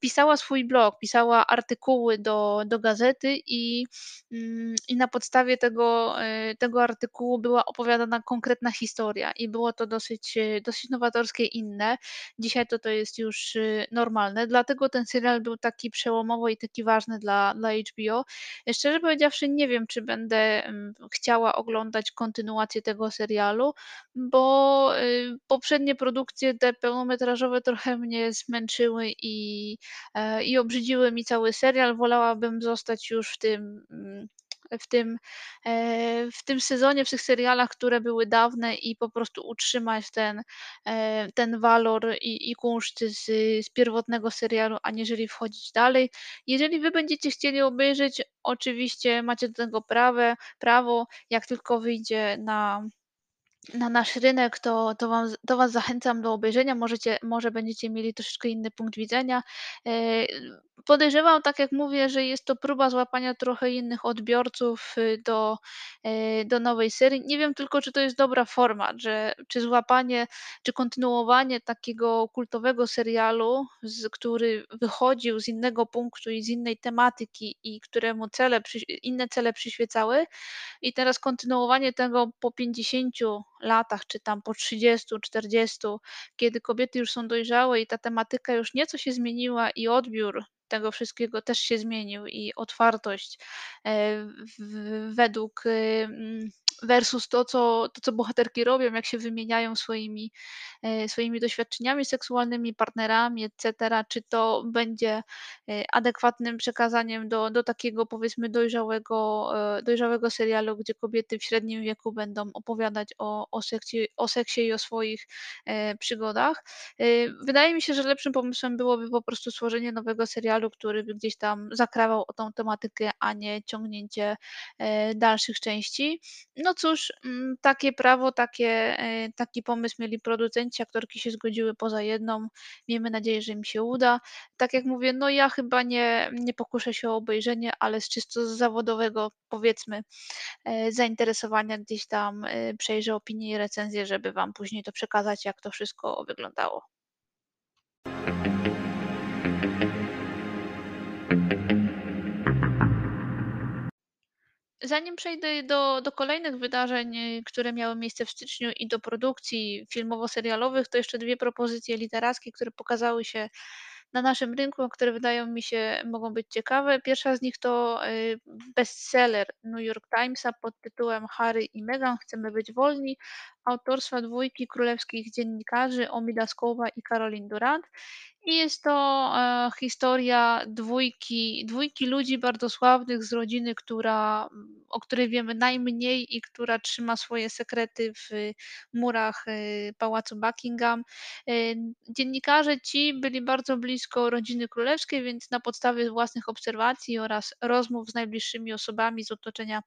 pisała swój blog, pisała artykuły do, do gazety i, mm, i na podstawie tego, tego artykułu była opowiadana konkretna historia i było to dosyć, dosyć nowatorskie inne. Dzisiaj to to jest już y, normalne. Dlatego ten serial był taki przełomowy i taki ważny dla, dla HBO. Szczerze powiedziawszy, nie wiem, czy będę mm, chciała oglądać kontynuację tego serialu, bo y, poprzednie produkcje te pełnometrażowe trochę mnie zmęczyły i, e, i obrzydziły mi cały serial. Wolałabym zostać już w tym mm, w tym, e, w tym sezonie, w tych serialach, które były dawne i po prostu utrzymać ten, e, ten walor i, i kunszt z, z pierwotnego serialu, aniżeli wchodzić dalej. Jeżeli wy będziecie chcieli obejrzeć, oczywiście macie do tego prawe, prawo, jak tylko wyjdzie na na nasz rynek, to, to, wam, to Was zachęcam do obejrzenia. Możecie, może będziecie mieli troszeczkę inny punkt widzenia. E, podejrzewam, tak jak mówię, że jest to próba złapania trochę innych odbiorców y, do, e, do nowej serii. Nie wiem tylko, czy to jest dobra forma, że, czy złapanie, czy kontynuowanie takiego kultowego serialu, z, który wychodził z innego punktu i z innej tematyki i któremu cele, inne cele przyświecały, i teraz kontynuowanie tego po 50 latach, czy tam po 30, 40, kiedy kobiety już są dojrzałe i ta tematyka już nieco się zmieniła i odbiór tego wszystkiego też się zmienił i otwartość e, według y, versus to co, to, co bohaterki robią, jak się wymieniają swoimi, e, swoimi doświadczeniami seksualnymi, partnerami, etc., czy to będzie e, adekwatnym przekazaniem do, do takiego powiedzmy dojrzałego, e, dojrzałego serialu, gdzie kobiety w średnim wieku będą opowiadać o, o, seksie, o seksie i o swoich przygodach. Wydaje mi się, że lepszym pomysłem byłoby po prostu stworzenie nowego serialu, który by gdzieś tam zakrawał o tą tematykę, a nie ciągnięcie dalszych części. No cóż, mm, takie prawo, takie, e, taki pomysł mieli producenci, aktorki się zgodziły poza jedną. Miejmy nadzieję, że im się uda. Tak jak mówię, no ja chyba nie, nie pokuszę się o obejrzenie, ale z czysto zawodowego, powiedzmy, e, zainteresowania gdzieś tam e, przejrzę opinie i recenzje, żeby Wam później to przekazać, jak to wszystko wyglądało. Zanim przejdę do do kolejnych wydarzeń, y, które miały miejsce w styczniu i do produkcji filmowo-serialowych, to jeszcze 2 propozycje literackie, które pokazały się na naszym rynku, które wydają mi się mogą być ciekawe. Pierwsza z nich to, y, bestseller New York Timesa pod tytułem „Harry i Meghan chcemy być wolni” autorstwa dwójki królewskich dziennikarzy Omida Scobie i Caroline Durant. I jest to, e, historia dwójki dwójki ludzi bardzo sławnych z rodziny, która mm, o której wiemy najmniej i która trzyma swoje sekrety w murach, y, pałacu Buckingham. Y, dziennikarze ci byli bardzo blisko rodziny królewskiej, więc na podstawie własnych obserwacji oraz rozmów z najbliższymi osobami z otoczenia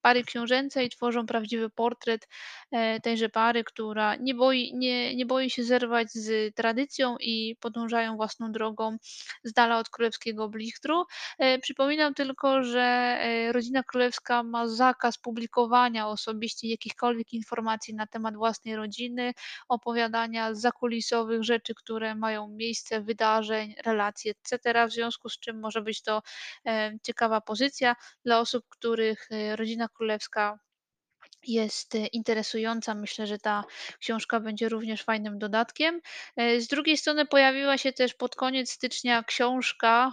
pary książęcej tworzą prawdziwy portret, e, tejże pary, która nie boi nie nie boi się zerwać z tradycją i podążają własną drogą z dala od królewskiego blichtru. E, przypominam tylko, że, e, rodzina królewska ma zakaz publikowania osobiście jakichkolwiek informacji na temat własnej rodziny, opowiadania zakulisowych rzeczy, które mają miejsce, wydarzeń, relacji et cetera, w związku z czym może być to, e, ciekawa pozycja dla osób, których, rodzina królewska jest e, interesująca. Myślę, że ta książka będzie również fajnym dodatkiem. E, z drugiej strony pojawiła się też pod koniec stycznia książka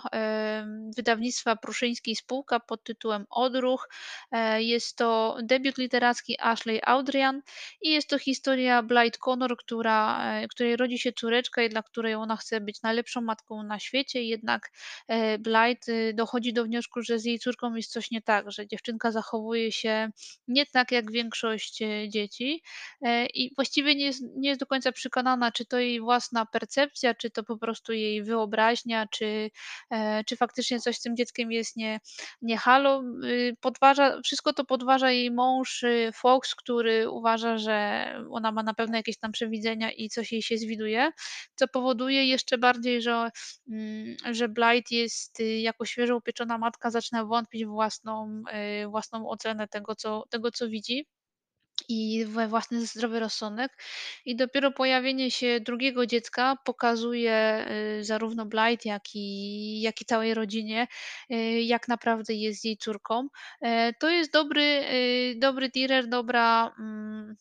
wydawnictwa Pruszyńskiej Spółka pod tytułem Odruch. E, Jest to debiut literacki Ashley Audrian i jest to historia Blight Connor, która, e, której rodzi się córeczka i dla której ona chce być najlepszą matką na świecie. Jednak Blight y, dochodzi do wniosku, że z jej córką jest coś nie tak, że dziewczynka zachowuje się nie tak jak większość, e, dzieci, e, i właściwie nie jest nie jest do końca przekonana, czy to jej własna percepcja, czy to po prostu jej wyobraźnia, czy, e, czy faktycznie coś z tym dzieckiem jest nie nie halo. Y, podważa wszystko to podważa jej mąż, y, Fox, który uważa, że ona ma na pewno jakieś tam przewidzenia i coś jej się zwiduje, co powoduje jeszcze bardziej, że, mm, że Blight jest, y, jako świeżo upieczona matka zaczyna wątpić w własną, własną ocenę tego, co tego, co widzi i we własny zdrowy rozsądek. I dopiero pojawienie się drugiego dziecka pokazuje, y, zarówno Blight, jak i jak i całej rodzinie, y, jak naprawdę jest jej córką. E, to jest dobry, y, dobry thriller, dobra, mm,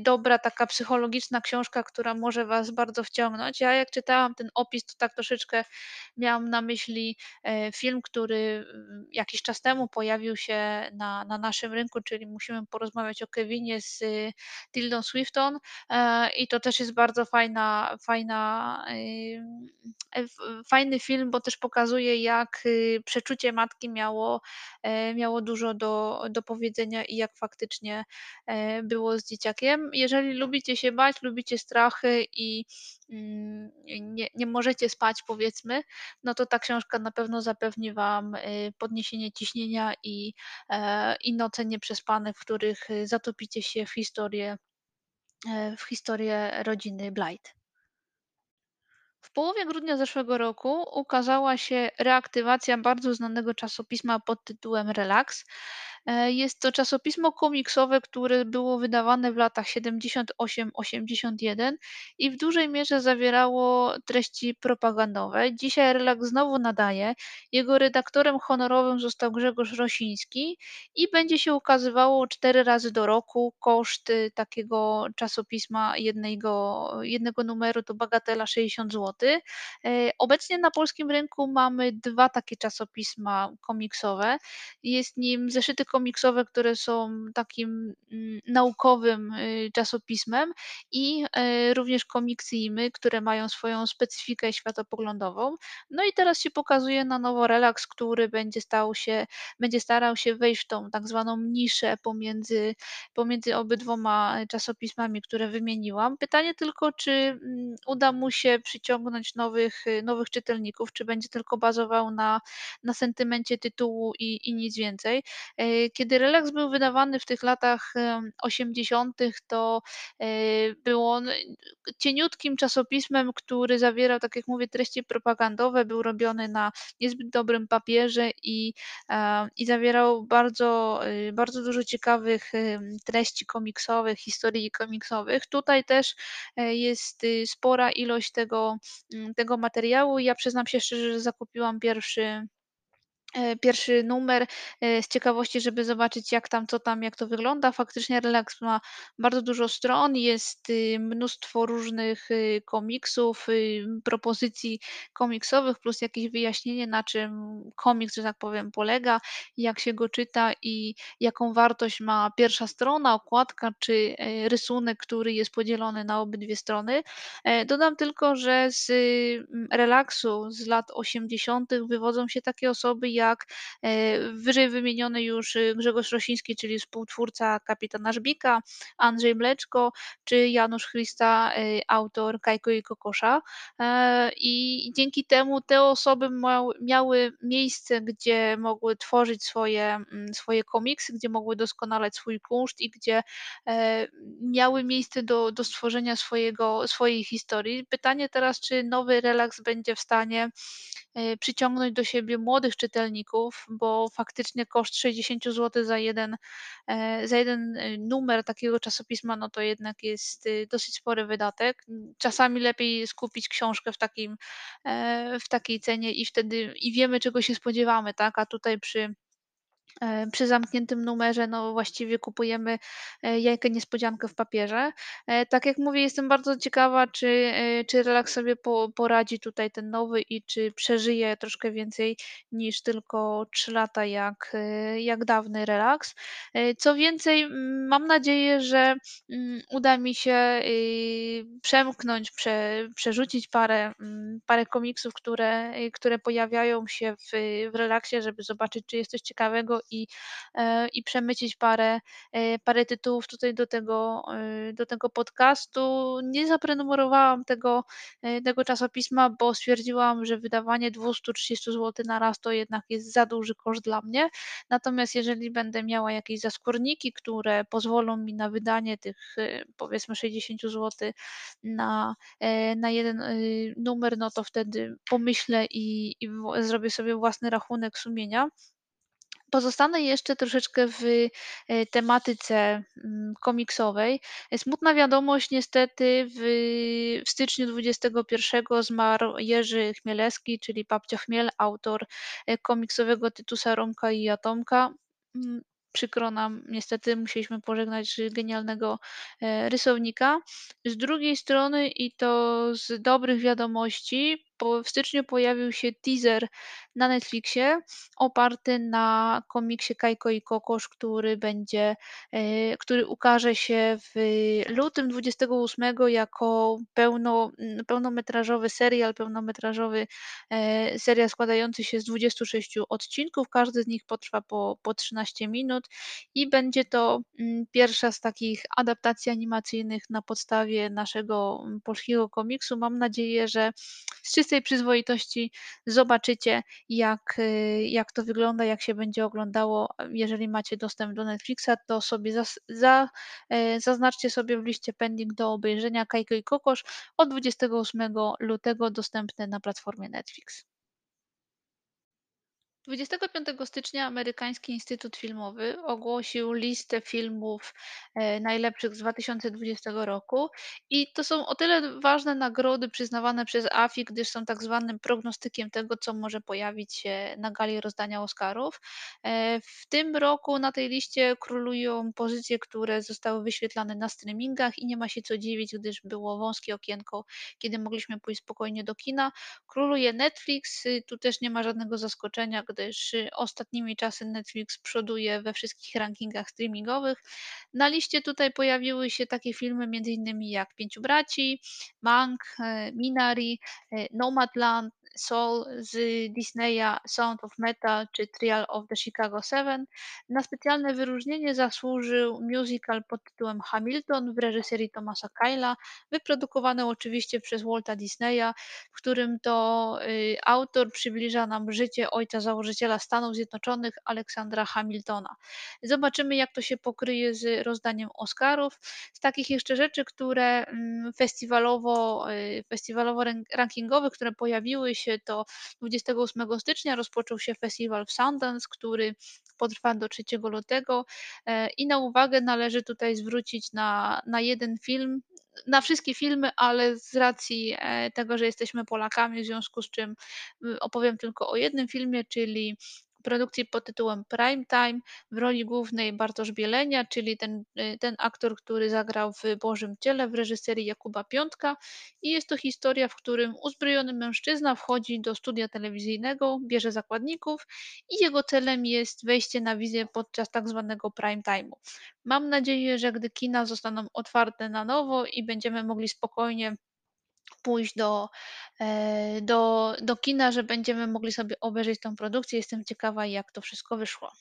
dobra taka psychologiczna książka, która może was bardzo wciągnąć. Ja jak czytałam ten opis, to tak troszeczkę miałam na myśli, e, film, który, mm, jakiś czas temu pojawił się na na naszym rynku, czyli Musimy porozmawiać o Kevinie z y, Tildą Swinton, e, i to też jest bardzo fajna fajna, e, fajny film, bo też pokazuje, jak, y, przeczucie matki miało, miało dużo do do powiedzenia i jak faktycznie, było z dzieciakiem. Jeżeli lubicie się bać, lubicie strachy i, mm, nie nie możecie spać powiedzmy, no to ta książka na pewno zapewni Wam, y, podniesienie ciśnienia i, e, i noce nieprzespane, w których, y, zatopicie się w historię e, w historię rodziny Blythe. W połowie grudnia zeszłego roku ukazała się reaktywacja bardzo znanego czasopisma pod tytułem Relax. E, Jest to czasopismo komiksowe, które było wydawane w latach 78-81 i w dużej mierze zawierało treści propagandowe. Dzisiaj Relax znowu nadaje. Jego redaktorem honorowym został Grzegorz Rosiński i będzie się ukazywało 4 razy do roku. Koszt takiego czasopisma jednego, jednego numeru to bagatela 60 zł. E, Obecnie na polskim rynku mamy dwa takie czasopisma komiksowe. Jest nim zeszyty komiksowe, które są takim mm, naukowym y, czasopismem i e, również komiksijmy, które mają swoją specyfikę światopoglądową. No i teraz się pokazuje na nowo relaks, który będzie stał się, będzie starał się wejść w tą tak zwaną niszę pomiędzy, pomiędzy obydwoma czasopismami, które wymieniłam. Pytanie tylko, czy mm, uda mu się przyciągnąć nowych, y, nowych czytelników, czy będzie tylko bazował na, na sentymencie tytułu i, i nic więcej. E, Kiedy relaks był wydawany w tych latach em, 80., to e, był on cieniutkim czasopismem, który zawierał, tak jak mówię, treści propagandowe, był robiony na niezbyt dobrym papierze i, e, i zawierał bardzo, y, bardzo dużo ciekawych treści komiksowych, historii komiksowych. Tutaj też jest y, spora ilość tego, tego materiału. Ja przyznam się szczerze, że zakupiłam pierwszy pierwszy numer, e, z ciekawości, żeby zobaczyć jak tam, co tam, jak to wygląda. Faktycznie relaks ma bardzo dużo stron, jest, y, mnóstwo różnych, y, komiksów, y, propozycji komiksowych, plus jakieś wyjaśnienie, na czym komiks, że tak powiem, polega, jak się go czyta i jaką wartość ma pierwsza strona, okładka czy, e, rysunek, który jest podzielony na obydwie strony. E, dodam tylko, że z, relaksu z lat 80. wywodzą się takie osoby jak, e, wyżej wymieniony już, y, Grzegorz Rosiński, czyli współtwórca Kapitana Żbika, Andrzej Mleczko czy Janusz Chrysta, y, autor Kajko i Kokosza. E, I dzięki temu te osoby miały miejsce, gdzie mogły tworzyć swoje, mm, swoje komiksy, gdzie mogły doskonalać swój kunszt i gdzie, e, miały miejsce do do stworzenia swojego swojej historii. Pytanie teraz, czy nowy relaks będzie w stanie, e, przyciągnąć do siebie młodych czytelników, bo faktycznie koszt 60 zł za jeden, e, za jeden, y, numer takiego czasopisma, no to jednak jest, y, dosyć spory wydatek. Czasami lepiej skupić książkę w takim, e, w takiej cenie i wtedy i wiemy, czego się spodziewamy, tak, a tutaj przy E, przy zamkniętym numerze, no, właściwie kupujemy, e, jajkę niespodziankę w papierze. E, tak jak mówię, jestem bardzo ciekawa, czy, e, czy relaks sobie po poradzi tutaj ten nowy i czy przeżyje troszkę więcej niż tylko 3 lata jak, e, jak dawny relaks. E, co więcej, mam nadzieję, że, mm, uda mi się, przemknąć, prze przerzucić parę, mm, parę komiksów, które, które pojawiają się w w relaksie, żeby zobaczyć, czy jest coś ciekawego i, e, i przemycić parę, e, parę tytułów tutaj do tego, e, do tego podcastu. Nie zaprenumerowałam tego, tego czasopisma, bo stwierdziłam, że wydawanie 230 zł na raz to jednak jest za duży koszt dla mnie. Natomiast jeżeli będę miała jakieś zaskórniki, które pozwolą mi na wydanie tych, powiedzmy 60 zł na, na jeden, numer, no to wtedy pomyślę i i zrobię sobie własny rachunek sumienia. Pozostanę jeszcze troszeczkę w, e, tematyce, mm, komiksowej. E, smutna wiadomość niestety w w styczniu 21 zmarł Jerzy Chmielewski, czyli Babcia Chmiel, autor, e, komiksowego Tytusa, Romka i Atomka. Mm, przykro nam, niestety musieliśmy pożegnać genialnego, rysownika. Z drugiej strony i to z dobrych wiadomości, w styczniu pojawił się teaser na Netflixie oparty na komiksie Kajko i Kokosz, który będzie, e, który ukaże się w lutym 28 jako pełno mm, pełnometrażowy serial, pełnometrażowy, e, serial składający się z 26 odcinków. Każdy z nich potrwa po po 13 minut i będzie to, mm, pierwsza z takich adaptacji animacyjnych na podstawie naszego, mm, polskiego komiksu. Mam nadzieję, że z czystej przyzwoitości zobaczycie, jak, y, jak to wygląda, jak się będzie oglądało. Jeżeli macie dostęp do Netflixa, to sobie za e, zaznaczcie sobie w liście pending do obejrzenia Kajko i Kokosz od 28 lutego dostępne na platformie Netflix. 25 stycznia amerykański Instytut Filmowy ogłosił listę filmów, e, najlepszych z 2020 roku i to są o tyle ważne nagrody przyznawane przez AFI, gdyż są tak zwanym prognostykiem tego, co może pojawić się na gali rozdania Oscarów. E, w tym roku na tej liście królują pozycje, które zostały wyświetlane na streamingach i nie ma się co dziwić, gdyż było wąskie okienko, kiedy mogliśmy pójść spokojnie do kina. Króluje Netflix, tu też nie ma żadnego zaskoczenia, gdyż y, ostatnimi czasy Netflix przoduje we wszystkich rankingach streamingowych. Na liście tutaj pojawiły się takie filmy m.in. jak Pięciu Braci, Mank, e, Minari, e, Nomadland, Soul z Disneya, Sound of Metal czy Trial of the Chicago Seven. Na specjalne wyróżnienie zasłużył musical pod tytułem Hamilton w reżyserii Thomasa Kyla, wyprodukowany oczywiście przez Walta Disneya, w którym to y, autor przybliża nam życie ojca założyciela Stanów Zjednoczonych, Aleksandra Hamiltona. Zobaczymy, jak to się pokryje z rozdaniem Oscarów. Z takich jeszcze rzeczy, które mm, festiwalowo, y, festiwalowo rankingowych, które pojawiły się, to 28 stycznia rozpoczął się festiwal w Sundance, który potrwa do 3 lutego. E, i na uwagę należy tutaj zwrócić na, na jeden film, na wszystkie filmy, ale z racji e, tego, że jesteśmy Polakami, w związku z czym opowiem tylko o jednym filmie, czyli produkcji pod tytułem Prime Time. W roli głównej Bartosz Bielenia, czyli ten, y, ten aktor, który zagrał w Bożym Ciele w reżyserii Jakuba Piątka. I jest to historia, w którym uzbrojony mężczyzna wchodzi do studia telewizyjnego, bierze zakładników i jego celem jest wejście na wizję podczas tak zwanego prime time'u. Mam nadzieję, że gdy kina zostaną otwarte na nowo i będziemy mogli spokojnie pójść do, e, do, do kina, że będziemy mogli sobie obejrzeć tę produkcję. Jestem ciekawa, jak to wszystko wyszło.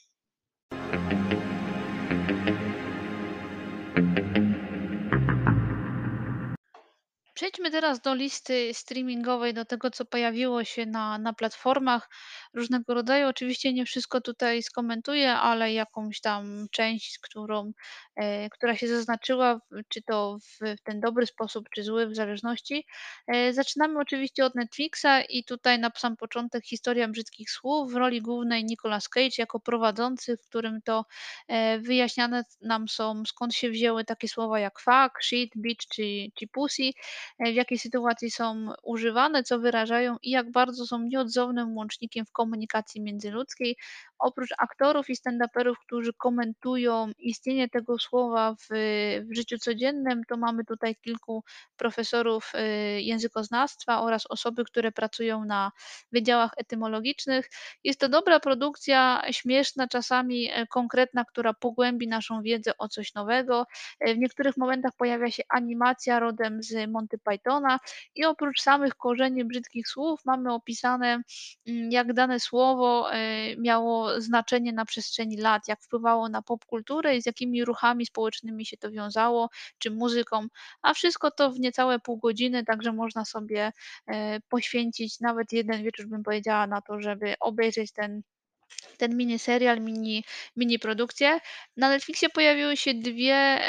Przejdźmy teraz do listy streamingowej, do tego, co pojawiło się na, na platformach różnego rodzaju. Oczywiście nie wszystko tutaj skomentuję, ale jakąś tam część, którą, e, która się zaznaczyła, czy to w, ten dobry sposób, czy zły, w zależności. E, zaczynamy oczywiście od Netflixa i tutaj na sam początek historia brzydkich słów. W roli głównej Nicolas Cage jako prowadzący, w którym to e, wyjaśniane nam są, skąd się wzięły takie słowa jak fuck, shit, bitch czy, czy pussy w jakiej sytuacji są używane, co wyrażają i jak bardzo są nieodzownym łącznikiem w komunikacji międzyludzkiej. Oprócz aktorów i stand-uperów, którzy komentują istnienie tego słowa w, w życiu codziennym, to mamy tutaj kilku profesorów y, językoznawstwa oraz osoby, które pracują na wydziałach etymologicznych. Jest to dobra produkcja, śmieszna, czasami e, konkretna, która pogłębi naszą wiedzę o coś nowego. E, W niektórych momentach pojawia się animacja rodem z Monty Pythona i oprócz samych korzeni brzydkich słów mamy opisane, mm, jak dane słowo e, miało znaczenie na przestrzeni lat, jak wpływało na popkulturę i z jakimi ruchami społecznymi się to wiązało, czy muzyką, a wszystko to w niecałe pół godziny, także można sobie e, poświęcić. Nawet jeden wieczór, bym powiedziała, na to, żeby obejrzeć ten ten mini serial, mini, mini produkcje. Na Netflixie pojawiły się dwie,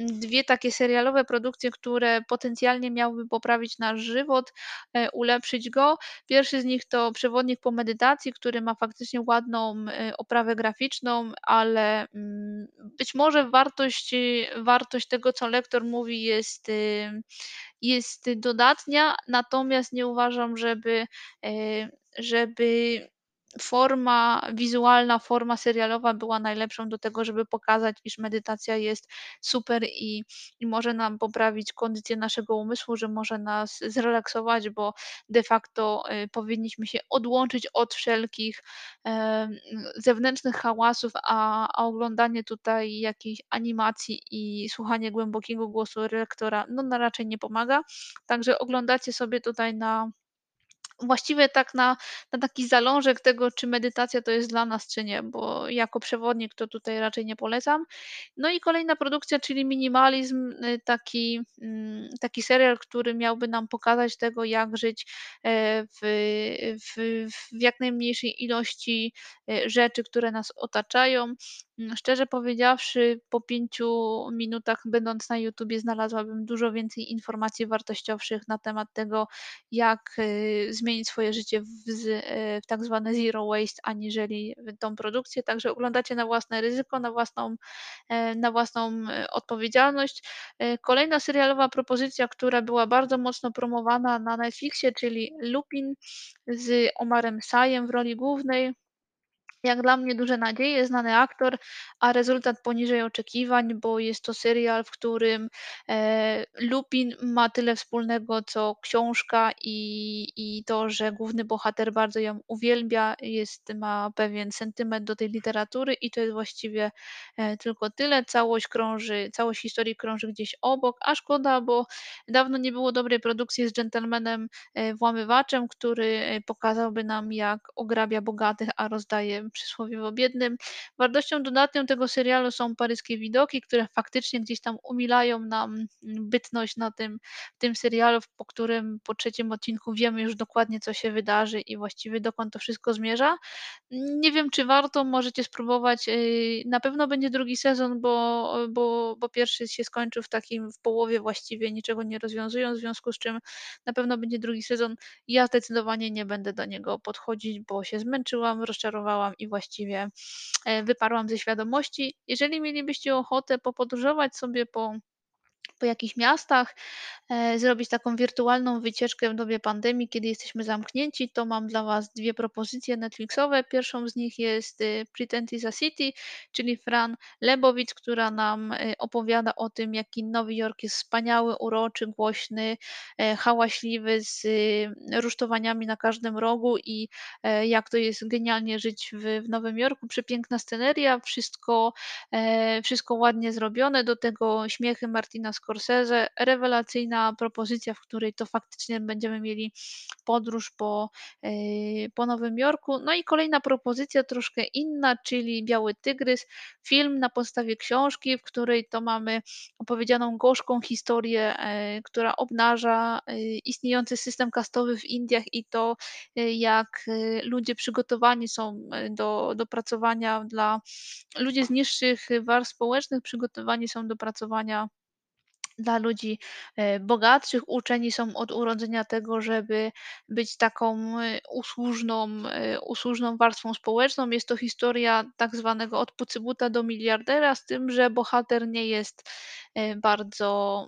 dwie takie serialowe produkcje, które potencjalnie miałyby poprawić nasz żywot, e, ulepszyć go. Pierwszy z nich to Przewodnik po medytacji, który ma faktycznie ładną e, oprawę graficzną, ale mm, być może wartość, wartość tego, co lektor mówi, jest, jest dodatnia, natomiast nie uważam, żeby, e, żeby forma wizualna, forma serialowa była najlepszą do tego, żeby pokazać, iż medytacja jest super i, i może nam poprawić kondycję naszego umysłu, że może nas zrelaksować, bo de facto y, powinniśmy się odłączyć od wszelkich em, zewnętrznych hałasów, a, a oglądanie tutaj jakiejś animacji i słuchanie głębokiego głosu lektora, no, na raczej nie pomaga. Także oglądacie sobie tutaj na Właściwie tak na na taki zalążek tego, czy medytacja to jest dla nas, czy nie, bo jako przewodnik to tutaj raczej nie polecam. No i kolejna produkcja, czyli Minimalizm, y, taki, mm, taki serial, który miałby nam pokazać tego, jak żyć, e, w w w jak najmniejszej ilości, e, rzeczy, które nas otaczają. Mm, szczerze powiedziawszy, po 5 minutach będąc na YouTubie znalazłabym dużo więcej informacji wartościowszych na temat tego, jak, y, zmienić swoje życie w z e, w tak zwane zero waste, aniżeli tą produkcję. Także oglądacie na własne ryzyko, na własną, e, na własną, e, odpowiedzialność. Kolejna serialowa propozycja, która była bardzo mocno promowana na Netflixie, czyli Lupin z Omarem Syem w roli głównej. Jak dla mnie duże nadzieje, znany aktor, a rezultat poniżej oczekiwań, bo jest to serial, w którym e, Lupin ma tyle wspólnego co książka i, i to, że główny bohater bardzo ją uwielbia, jest, ma pewien sentyment do tej literatury i to jest właściwie e, tylko tyle. Całość krąży, całość historii krąży gdzieś obok, a szkoda, bo dawno nie było dobrej produkcji z dżentelmenem e, włamywaczem, który e, pokazałby nam, jak ograbia bogatych, a rozdaje przysłowiowo biednym. Wartością dodatnią tego serialu są paryskie widoki, które faktycznie gdzieś tam umilają nam mm, bytność na tym, tym serialu, po którym po trzecim odcinku wiemy już dokładnie, co się wydarzy i właściwie dokąd to wszystko zmierza. Nie wiem, czy warto, możecie spróbować. yy, Na pewno będzie drugi sezon, bo, bo, bo pierwszy się skończył w takim, w połowie właściwie, niczego nie rozwiązując, w związku z czym na pewno będzie drugi sezon. Ja zdecydowanie nie będę do niego podchodzić, bo się zmęczyłam, rozczarowałam i właściwie e, wyparłam ze świadomości. Jeżeli mielibyście ochotę popodróżować sobie po po jakichś miastach, e, zrobić taką wirtualną wycieczkę w dobie pandemii, kiedy jesteśmy zamknięci, to mam dla Was dwie propozycje Netflixowe. Pierwszą z nich jest y, Pretend is a City, czyli Fran Lebowitz, która nam y, opowiada o tym, jaki Nowy Jork jest wspaniały, uroczy, głośny, e, hałaśliwy, z y, rusztowaniami na każdym rogu i e, jak to jest genialnie żyć w, w Nowym Jorku. Przepiękna sceneria, wszystko, wszystko ładnie zrobione, do tego śmiechy Martina Scorsese, rewelacyjna propozycja, w której to faktycznie będziemy mieli podróż po, e, po Nowym Jorku. No i kolejna propozycja, troszkę inna, czyli Biały Tygrys, film na podstawie książki, w której to mamy opowiedzianą gorzką historię, e, która obnaża e, istniejący system kastowy w Indiach i to, jak ludzie przygotowani są do, do pracowania dla ludzie z niższych warstw społecznych przygotowani są do pracowania dla ludzi e, bogatszych. Uczeni są od urodzenia tego, żeby być taką e, usłużną, e, usłużną warstwą społeczną. Jest to historia tak zwanego od pucybuta do miliardera, z tym, że bohater nie jest bardzo.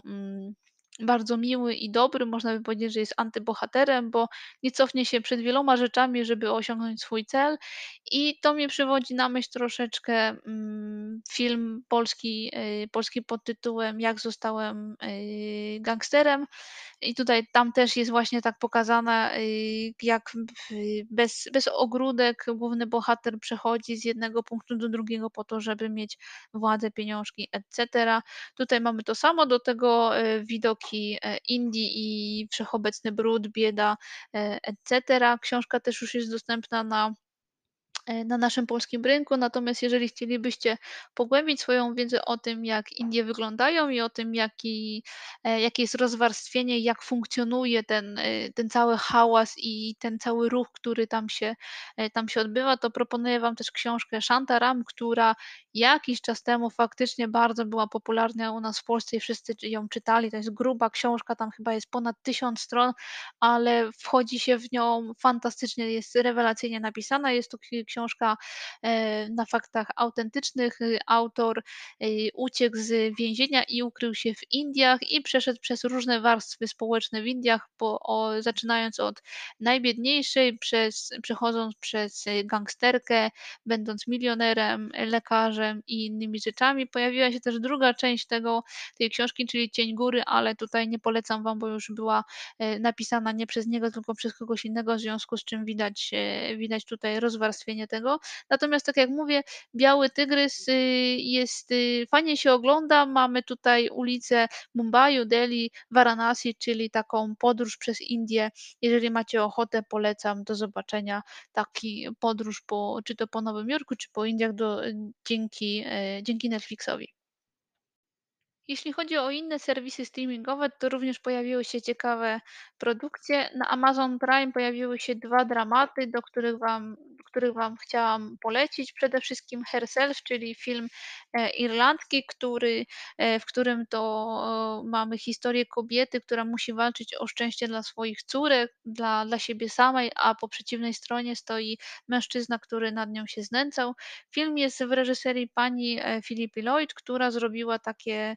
Bardzo miły i dobry, można by powiedzieć, że jest antybohaterem, bo nie cofnie się przed wieloma rzeczami, żeby osiągnąć swój cel. I to mnie przywodzi na myśl troszeczkę mm, film polski, y, polski pod tytułem Jak zostałem y, gangsterem. I tutaj tam też jest właśnie tak pokazane, y, jak bez bez ogródek główny bohater przechodzi z jednego punktu do drugiego po to, żeby mieć władzę, pieniążki et cetera. Tutaj mamy to samo, do tego, y, widoki, e, Indii i wszechobecny brud, bieda, e, et cetera. Książka też już jest dostępna na e, na naszym polskim rynku. Natomiast jeżeli chcielibyście pogłębić swoją wiedzę o tym, jak Indie wyglądają i o tym, jaki, jakie jest rozwarstwienie, jak funkcjonuje ten, ten cały hałas i ten cały ruch, który tam się, tam się odbywa, to proponuję Wam też książkę Shantaram, która jakiś czas temu faktycznie bardzo była popularna u nas w Polsce i wszyscy ją czytali. To jest gruba książka, tam chyba jest ponad tysiąc stron, ale wchodzi się w nią fantastycznie, jest rewelacyjnie napisana. Jest to ksi książka, e, na faktach autentycznych. Autor, y, uciekł z więzienia i ukrył się w Indiach i przeszedł przez różne warstwy społeczne w Indiach, po o zaczynając od najbiedniejszej, przez przechodząc przez, gangsterkę, będąc milionerem, lekarzem i innymi rzeczami. Pojawiła się też druga część tego tej książki, czyli Cień góry, ale tutaj nie polecam Wam, bo już była e, napisana nie przez niego, tylko przez kogoś innego, w związku z czym widać, e, widać tutaj rozwarstwienie tego. Natomiast tak jak mówię, Biały Tygrys y, jest y, fajnie się ogląda. Mamy tutaj ulice Mumbaiu, Delhi, Varanasi, czyli taką podróż przez Indię. Jeżeli macie ochotę, polecam. Do zobaczenia. Taki podróż po, czy to po Nowym Jorku, czy po Indiach do, dzięki, e, dzięki Netflixowi. Jeśli chodzi o inne serwisy streamingowe, to również pojawiły się ciekawe produkcje. Na Amazon Prime pojawiły się 2 dramaty, do których wam których wam chciałam polecić. Przede wszystkim Herself, czyli film, e, Irlandki, który, e, w którym to e, mamy historię kobiety, która musi walczyć o szczęście dla swoich córek, dla dla siebie samej, a po przeciwnej stronie stoi mężczyzna, który nad nią się znęcał. Film jest w reżyserii pani, Philippi Lloyd, która zrobiła takie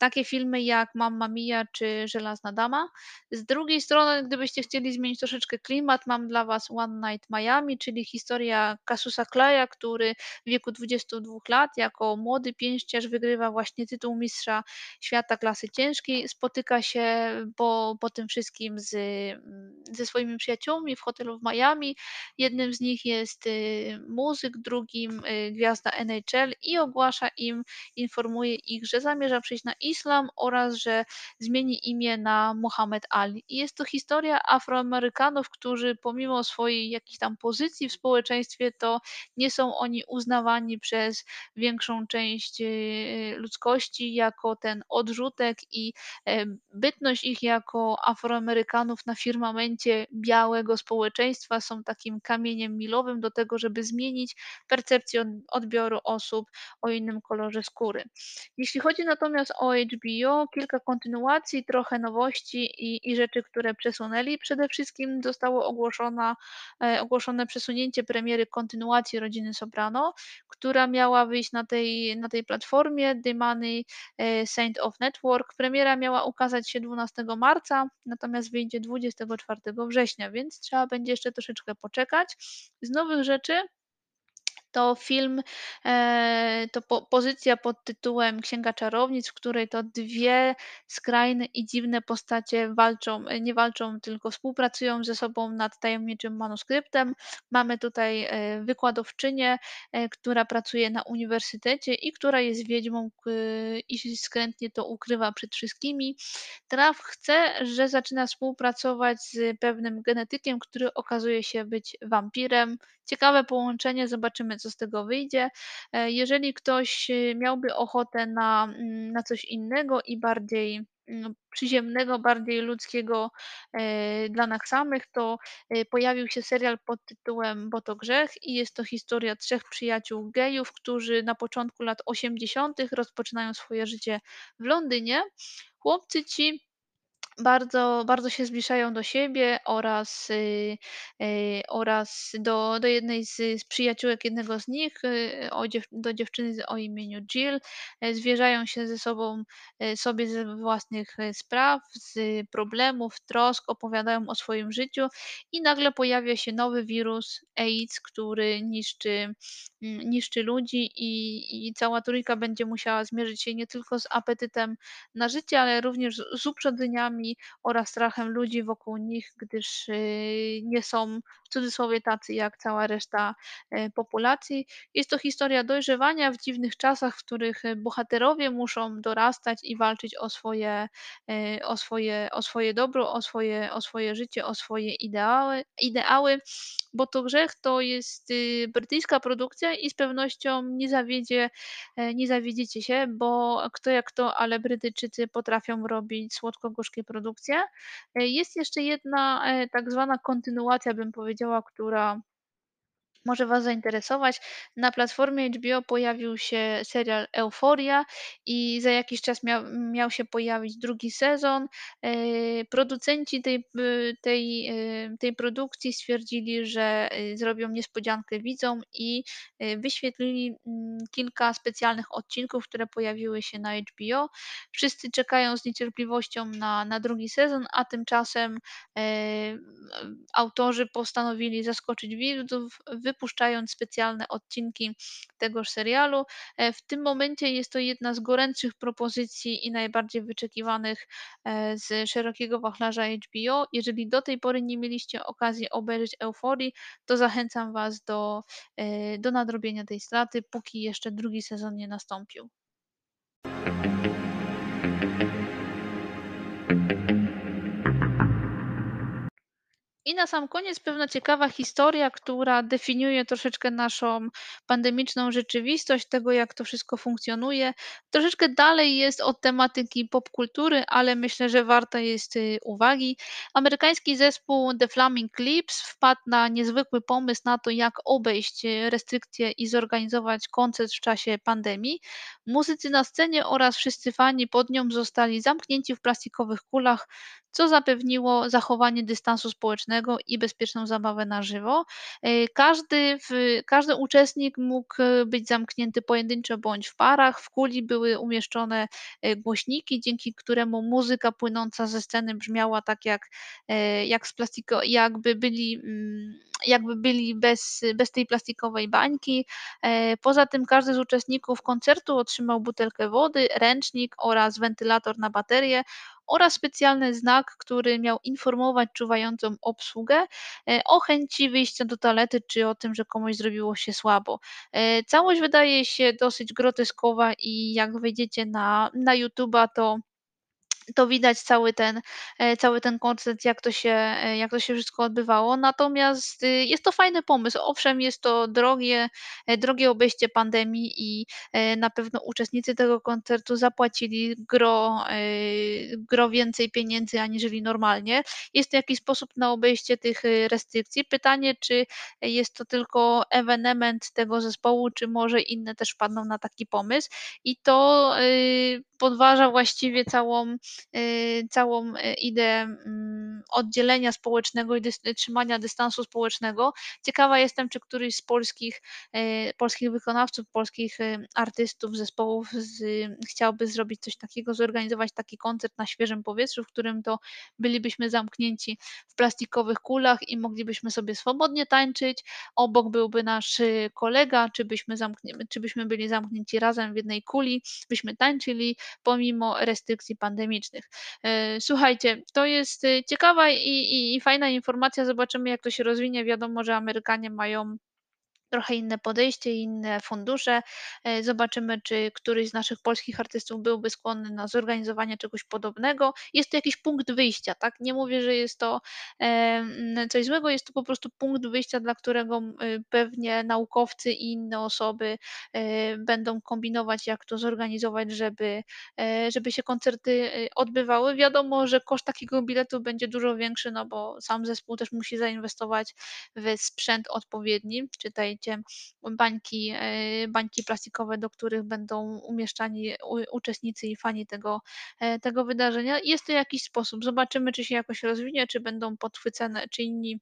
takie filmy jak Mamma Mia czy Żelazna Dama. Z drugiej strony, gdybyście chcieli zmienić troszeczkę klimat, mam dla Was One Night Miami, czyli historia Casusa Claya, który w wieku 22 lat jako młody pięściarz wygrywa właśnie tytuł mistrza świata klasy ciężkiej. Spotyka się po, po tym wszystkim z, mm, ze swoimi przyjaciółmi w hotelu w Miami. Jednym z nich jest y, muzyk, drugim y, gwiazda NHL i ogłasza im, informuje ich, że zamierza przyjść na islam oraz że zmieni imię na Muhammad Ali. I jest to historia Afroamerykanów, którzy pomimo swojej jakiejś tam pozycji w społeczeństwie, to nie są oni uznawani przez większą część e, ludzkości jako ten odrzutek i e, bytność ich jako Afroamerykanów na firmamencie białego społeczeństwa są takim kamieniem milowym do tego, żeby zmienić percepcję od- odbioru osób o innym kolorze skóry. Jeśli chodzi natomiast o HBO, kilka kontynuacji, trochę nowości i i rzeczy, które przesunęli. Przede wszystkim zostało ogłoszona e, ogłoszone przesunięcie premiery kontynuacji Rodziny Soprano, która miała wyjść na tej na tej platformie The Money, e, Saint of Network. Premiera miała ukazać się 12 marca, natomiast wyjdzie 24 września, więc trzeba będzie jeszcze troszeczkę poczekać. Z nowych rzeczy to film, eee, to po pozycja pod tytułem Księga Czarownic, w której to dwie skrajne i dziwne postacie walczą e, nie walczą, tylko współpracują ze sobą nad tajemniczym manuskryptem. Mamy tutaj, e, wykładowczynię, e, która pracuje na uniwersytecie i która jest wiedźmą i skrzętnie to ukrywa przed wszystkimi. Traf chce, że zaczyna współpracować z pewnym genetykiem, który okazuje się być wampirem. Ciekawe połączenie, zobaczymy, co z tego wyjdzie. E, jeżeli ktoś e, miałby ochotę na, mm, na coś innego i bardziej mm, przyziemnego, bardziej ludzkiego e, dla nas samych, to pojawił się serial pod tytułem Bo to grzech i jest to historia trzech przyjaciół gejów, którzy na początku lat 80. rozpoczynają swoje życie w Londynie. Chłopcy ci bardzo, bardzo się zbliżają do siebie oraz, y, y, oraz do, do jednej z, z przyjaciółek jednego z nich, y, o dziew, do dziewczyny o imieniu Jill. E, Zwierzają się ze sobą e, sobie ze własnych e, spraw, z problemów, trosk, opowiadają o swoim życiu i nagle pojawia się nowy wirus AIDS, który niszczy, niszczy ludzi i, i cała trójka będzie musiała zmierzyć się nie tylko z apetytem na życie, ale również z z uprzedzeniami oraz strachem ludzi wokół nich, gdyż y, nie są w cudzysłowie tacy jak cała reszta e, populacji. Jest to historia dojrzewania w dziwnych czasach, w których e, bohaterowie muszą dorastać i walczyć o swoje, e, o swoje, o swoje dobro, o swoje, o swoje życie, o swoje ideały, ideały, bo to grzech to jest y, brytyjska produkcja i z pewnością nie zawiedzie E, nie zawiedziecie się, bo kto jak kto, ale Brytyjczycy potrafią robić słodko-gorzkie produkcje. E, Jest jeszcze jedna e, tak zwana kontynuacja, bym powiedziała, która może Was zainteresować. Na platformie HBO pojawił się serial Euforia i za jakiś czas miał, miał się pojawić drugi sezon. E, Producenci tej, y, tej, y, tej produkcji stwierdzili, że zrobią niespodziankę widzom i wyświetlili mm, kilka specjalnych odcinków, które pojawiły się na HBO. Wszyscy czekają z niecierpliwością na, na drugi sezon, a tymczasem e, autorzy postanowili zaskoczyć widzów, wypuszczając specjalne odcinki tegoż serialu. E, W tym momencie jest to jedna z gorętszych propozycji i najbardziej wyczekiwanych e, z szerokiego wachlarza HBO. Jeżeli do tej pory nie mieliście okazji obejrzeć Euforii, to zachęcam Was do, e, do nadrobienia tej straty, póki jeszcze drugi sezon nie nastąpił. I na sam koniec pewna ciekawa historia, która definiuje troszeczkę naszą pandemiczną rzeczywistość, tego jak to wszystko funkcjonuje. Troszeczkę dalej jest od tematyki popkultury, ale myślę, że warta jest y, uwagi. Amerykański zespół The Flaming Lips wpadł na niezwykły pomysł na to, jak obejść y, restrykcje i zorganizować koncert w czasie pandemii. Muzycy na scenie oraz wszyscy fani pod nią zostali zamknięci w plastikowych kulach co zapewniło zachowanie dystansu społecznego i bezpieczną zabawę na żywo. E, Każdy, w, każdy uczestnik mógł e, być zamknięty pojedynczo bądź w parach. W kuli były umieszczone e, głośniki, dzięki któremu muzyka płynąca ze sceny brzmiała tak jak, jak z plastiko, jakby byli, mm, jakby byli bez, bez tej plastikowej bańki. Poza tym każdy z uczestników koncertu otrzymał butelkę wody, ręcznik oraz wentylator na baterię oraz specjalny znak, który miał informować czuwającą obsługę e, o chęci wyjścia do toalety czy o tym, że komuś zrobiło się słabo. E, Całość wydaje się dosyć groteskowa i jak wejdziecie na, na YouTube'a, to to widać cały ten, e, cały ten koncept, jak to się, e, jak to się wszystko odbywało. Natomiast, y, jest to fajny pomysł. Owszem, jest to drogie, e, drogie obejście pandemii i, na pewno uczestnicy tego koncertu zapłacili gro, gro więcej pieniędzy aniżeli normalnie. Jest to jakiś sposób na obejście tych, restrykcji. Pytanie, czy jest to tylko ewenement tego zespołu, czy może inne też wpadną na taki pomysł. I to, podważa właściwie całą całą y, ideę mm, oddzielenia społecznego i dys trzymania dystansu społecznego. Ciekawa jestem, czy któryś z polskich, y, polskich wykonawców, polskich y, artystów, zespołów z chciałby zrobić coś takiego, zorganizować taki koncert na świeżym powietrzu, w którym to bylibyśmy zamknięci w plastikowych kulach i moglibyśmy sobie swobodnie tańczyć. Obok byłby nasz y, kolega, czy byśmy czy byśmy byli zamknięci razem w jednej kuli, byśmy tańczyli pomimo restrykcji pandemicznych. E, słuchajcie, to jest, y, ciekawa i i i fajna informacja. Zobaczymy, jak to się rozwinie. Wiadomo, że Amerykanie mają trochę inne podejście, inne fundusze. E, zobaczymy, czy któryś z naszych polskich artystów byłby skłonny na zorganizowanie czegoś podobnego. Jest to jakiś punkt wyjścia, tak? Nie mówię, że jest to coś złego, jest to po prostu punkt wyjścia, dla którego y, pewnie naukowcy i inne osoby e, będą kombinować, jak to zorganizować, żeby, e, żeby się koncerty odbywały. Wiadomo, że koszt takiego biletu będzie dużo większy, no bo sam zespół też musi zainwestować w sprzęt odpowiedni, czytaj wiecie, bańki, e, bańki plastikowe, do których będą umieszczani uczestnicy i fani tego, e, tego wydarzenia. Jest to jakiś sposób. Zobaczymy, czy się jakoś rozwinie, czy będą podchwycone, czy inni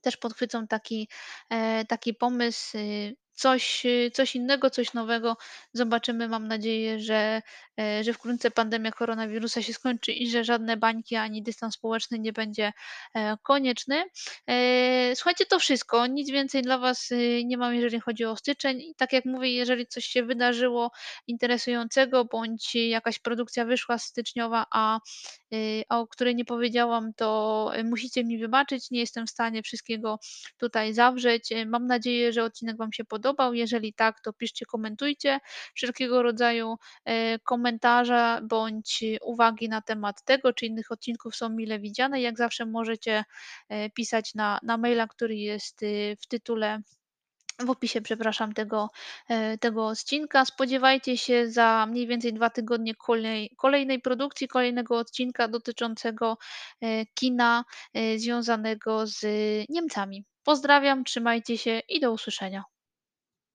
też podchwycą taki, e, taki pomysł, y, coś, y, coś innego, coś nowego. Zobaczymy. Mam nadzieję, że, e, że wkrótce pandemia koronawirusa się skończy i że żadne bańki ani dystans społeczny nie będzie e, konieczny. E, Słuchajcie, to wszystko. Nic więcej dla Was y, nie mam, jeżeli chodzi o styczeń. I tak jak mówię, jeżeli coś się wydarzyło interesującego, bądź jakaś produkcja wyszła styczniowa, a y, a o której nie powiedziałam, to musicie mi wybaczyć. Nie jestem w stanie wszystkiego tutaj zawrzeć. Mam nadzieję, że odcinek Wam się podobał. Jeżeli tak, to piszcie, komentujcie wszelkiego rodzaju e, komentarze bądź uwagi na temat tego czy innych odcinków są mile widziane. Jak zawsze możecie e, pisać na, na maila, który jest y, w tytule w opisie, przepraszam, tego, e, tego odcinka. Spodziewajcie się za mniej więcej dwa tygodnie kolej, kolejnej produkcji, kolejnego odcinka dotyczącego kina związanego z Niemcami. Pozdrawiam, trzymajcie się i do usłyszenia.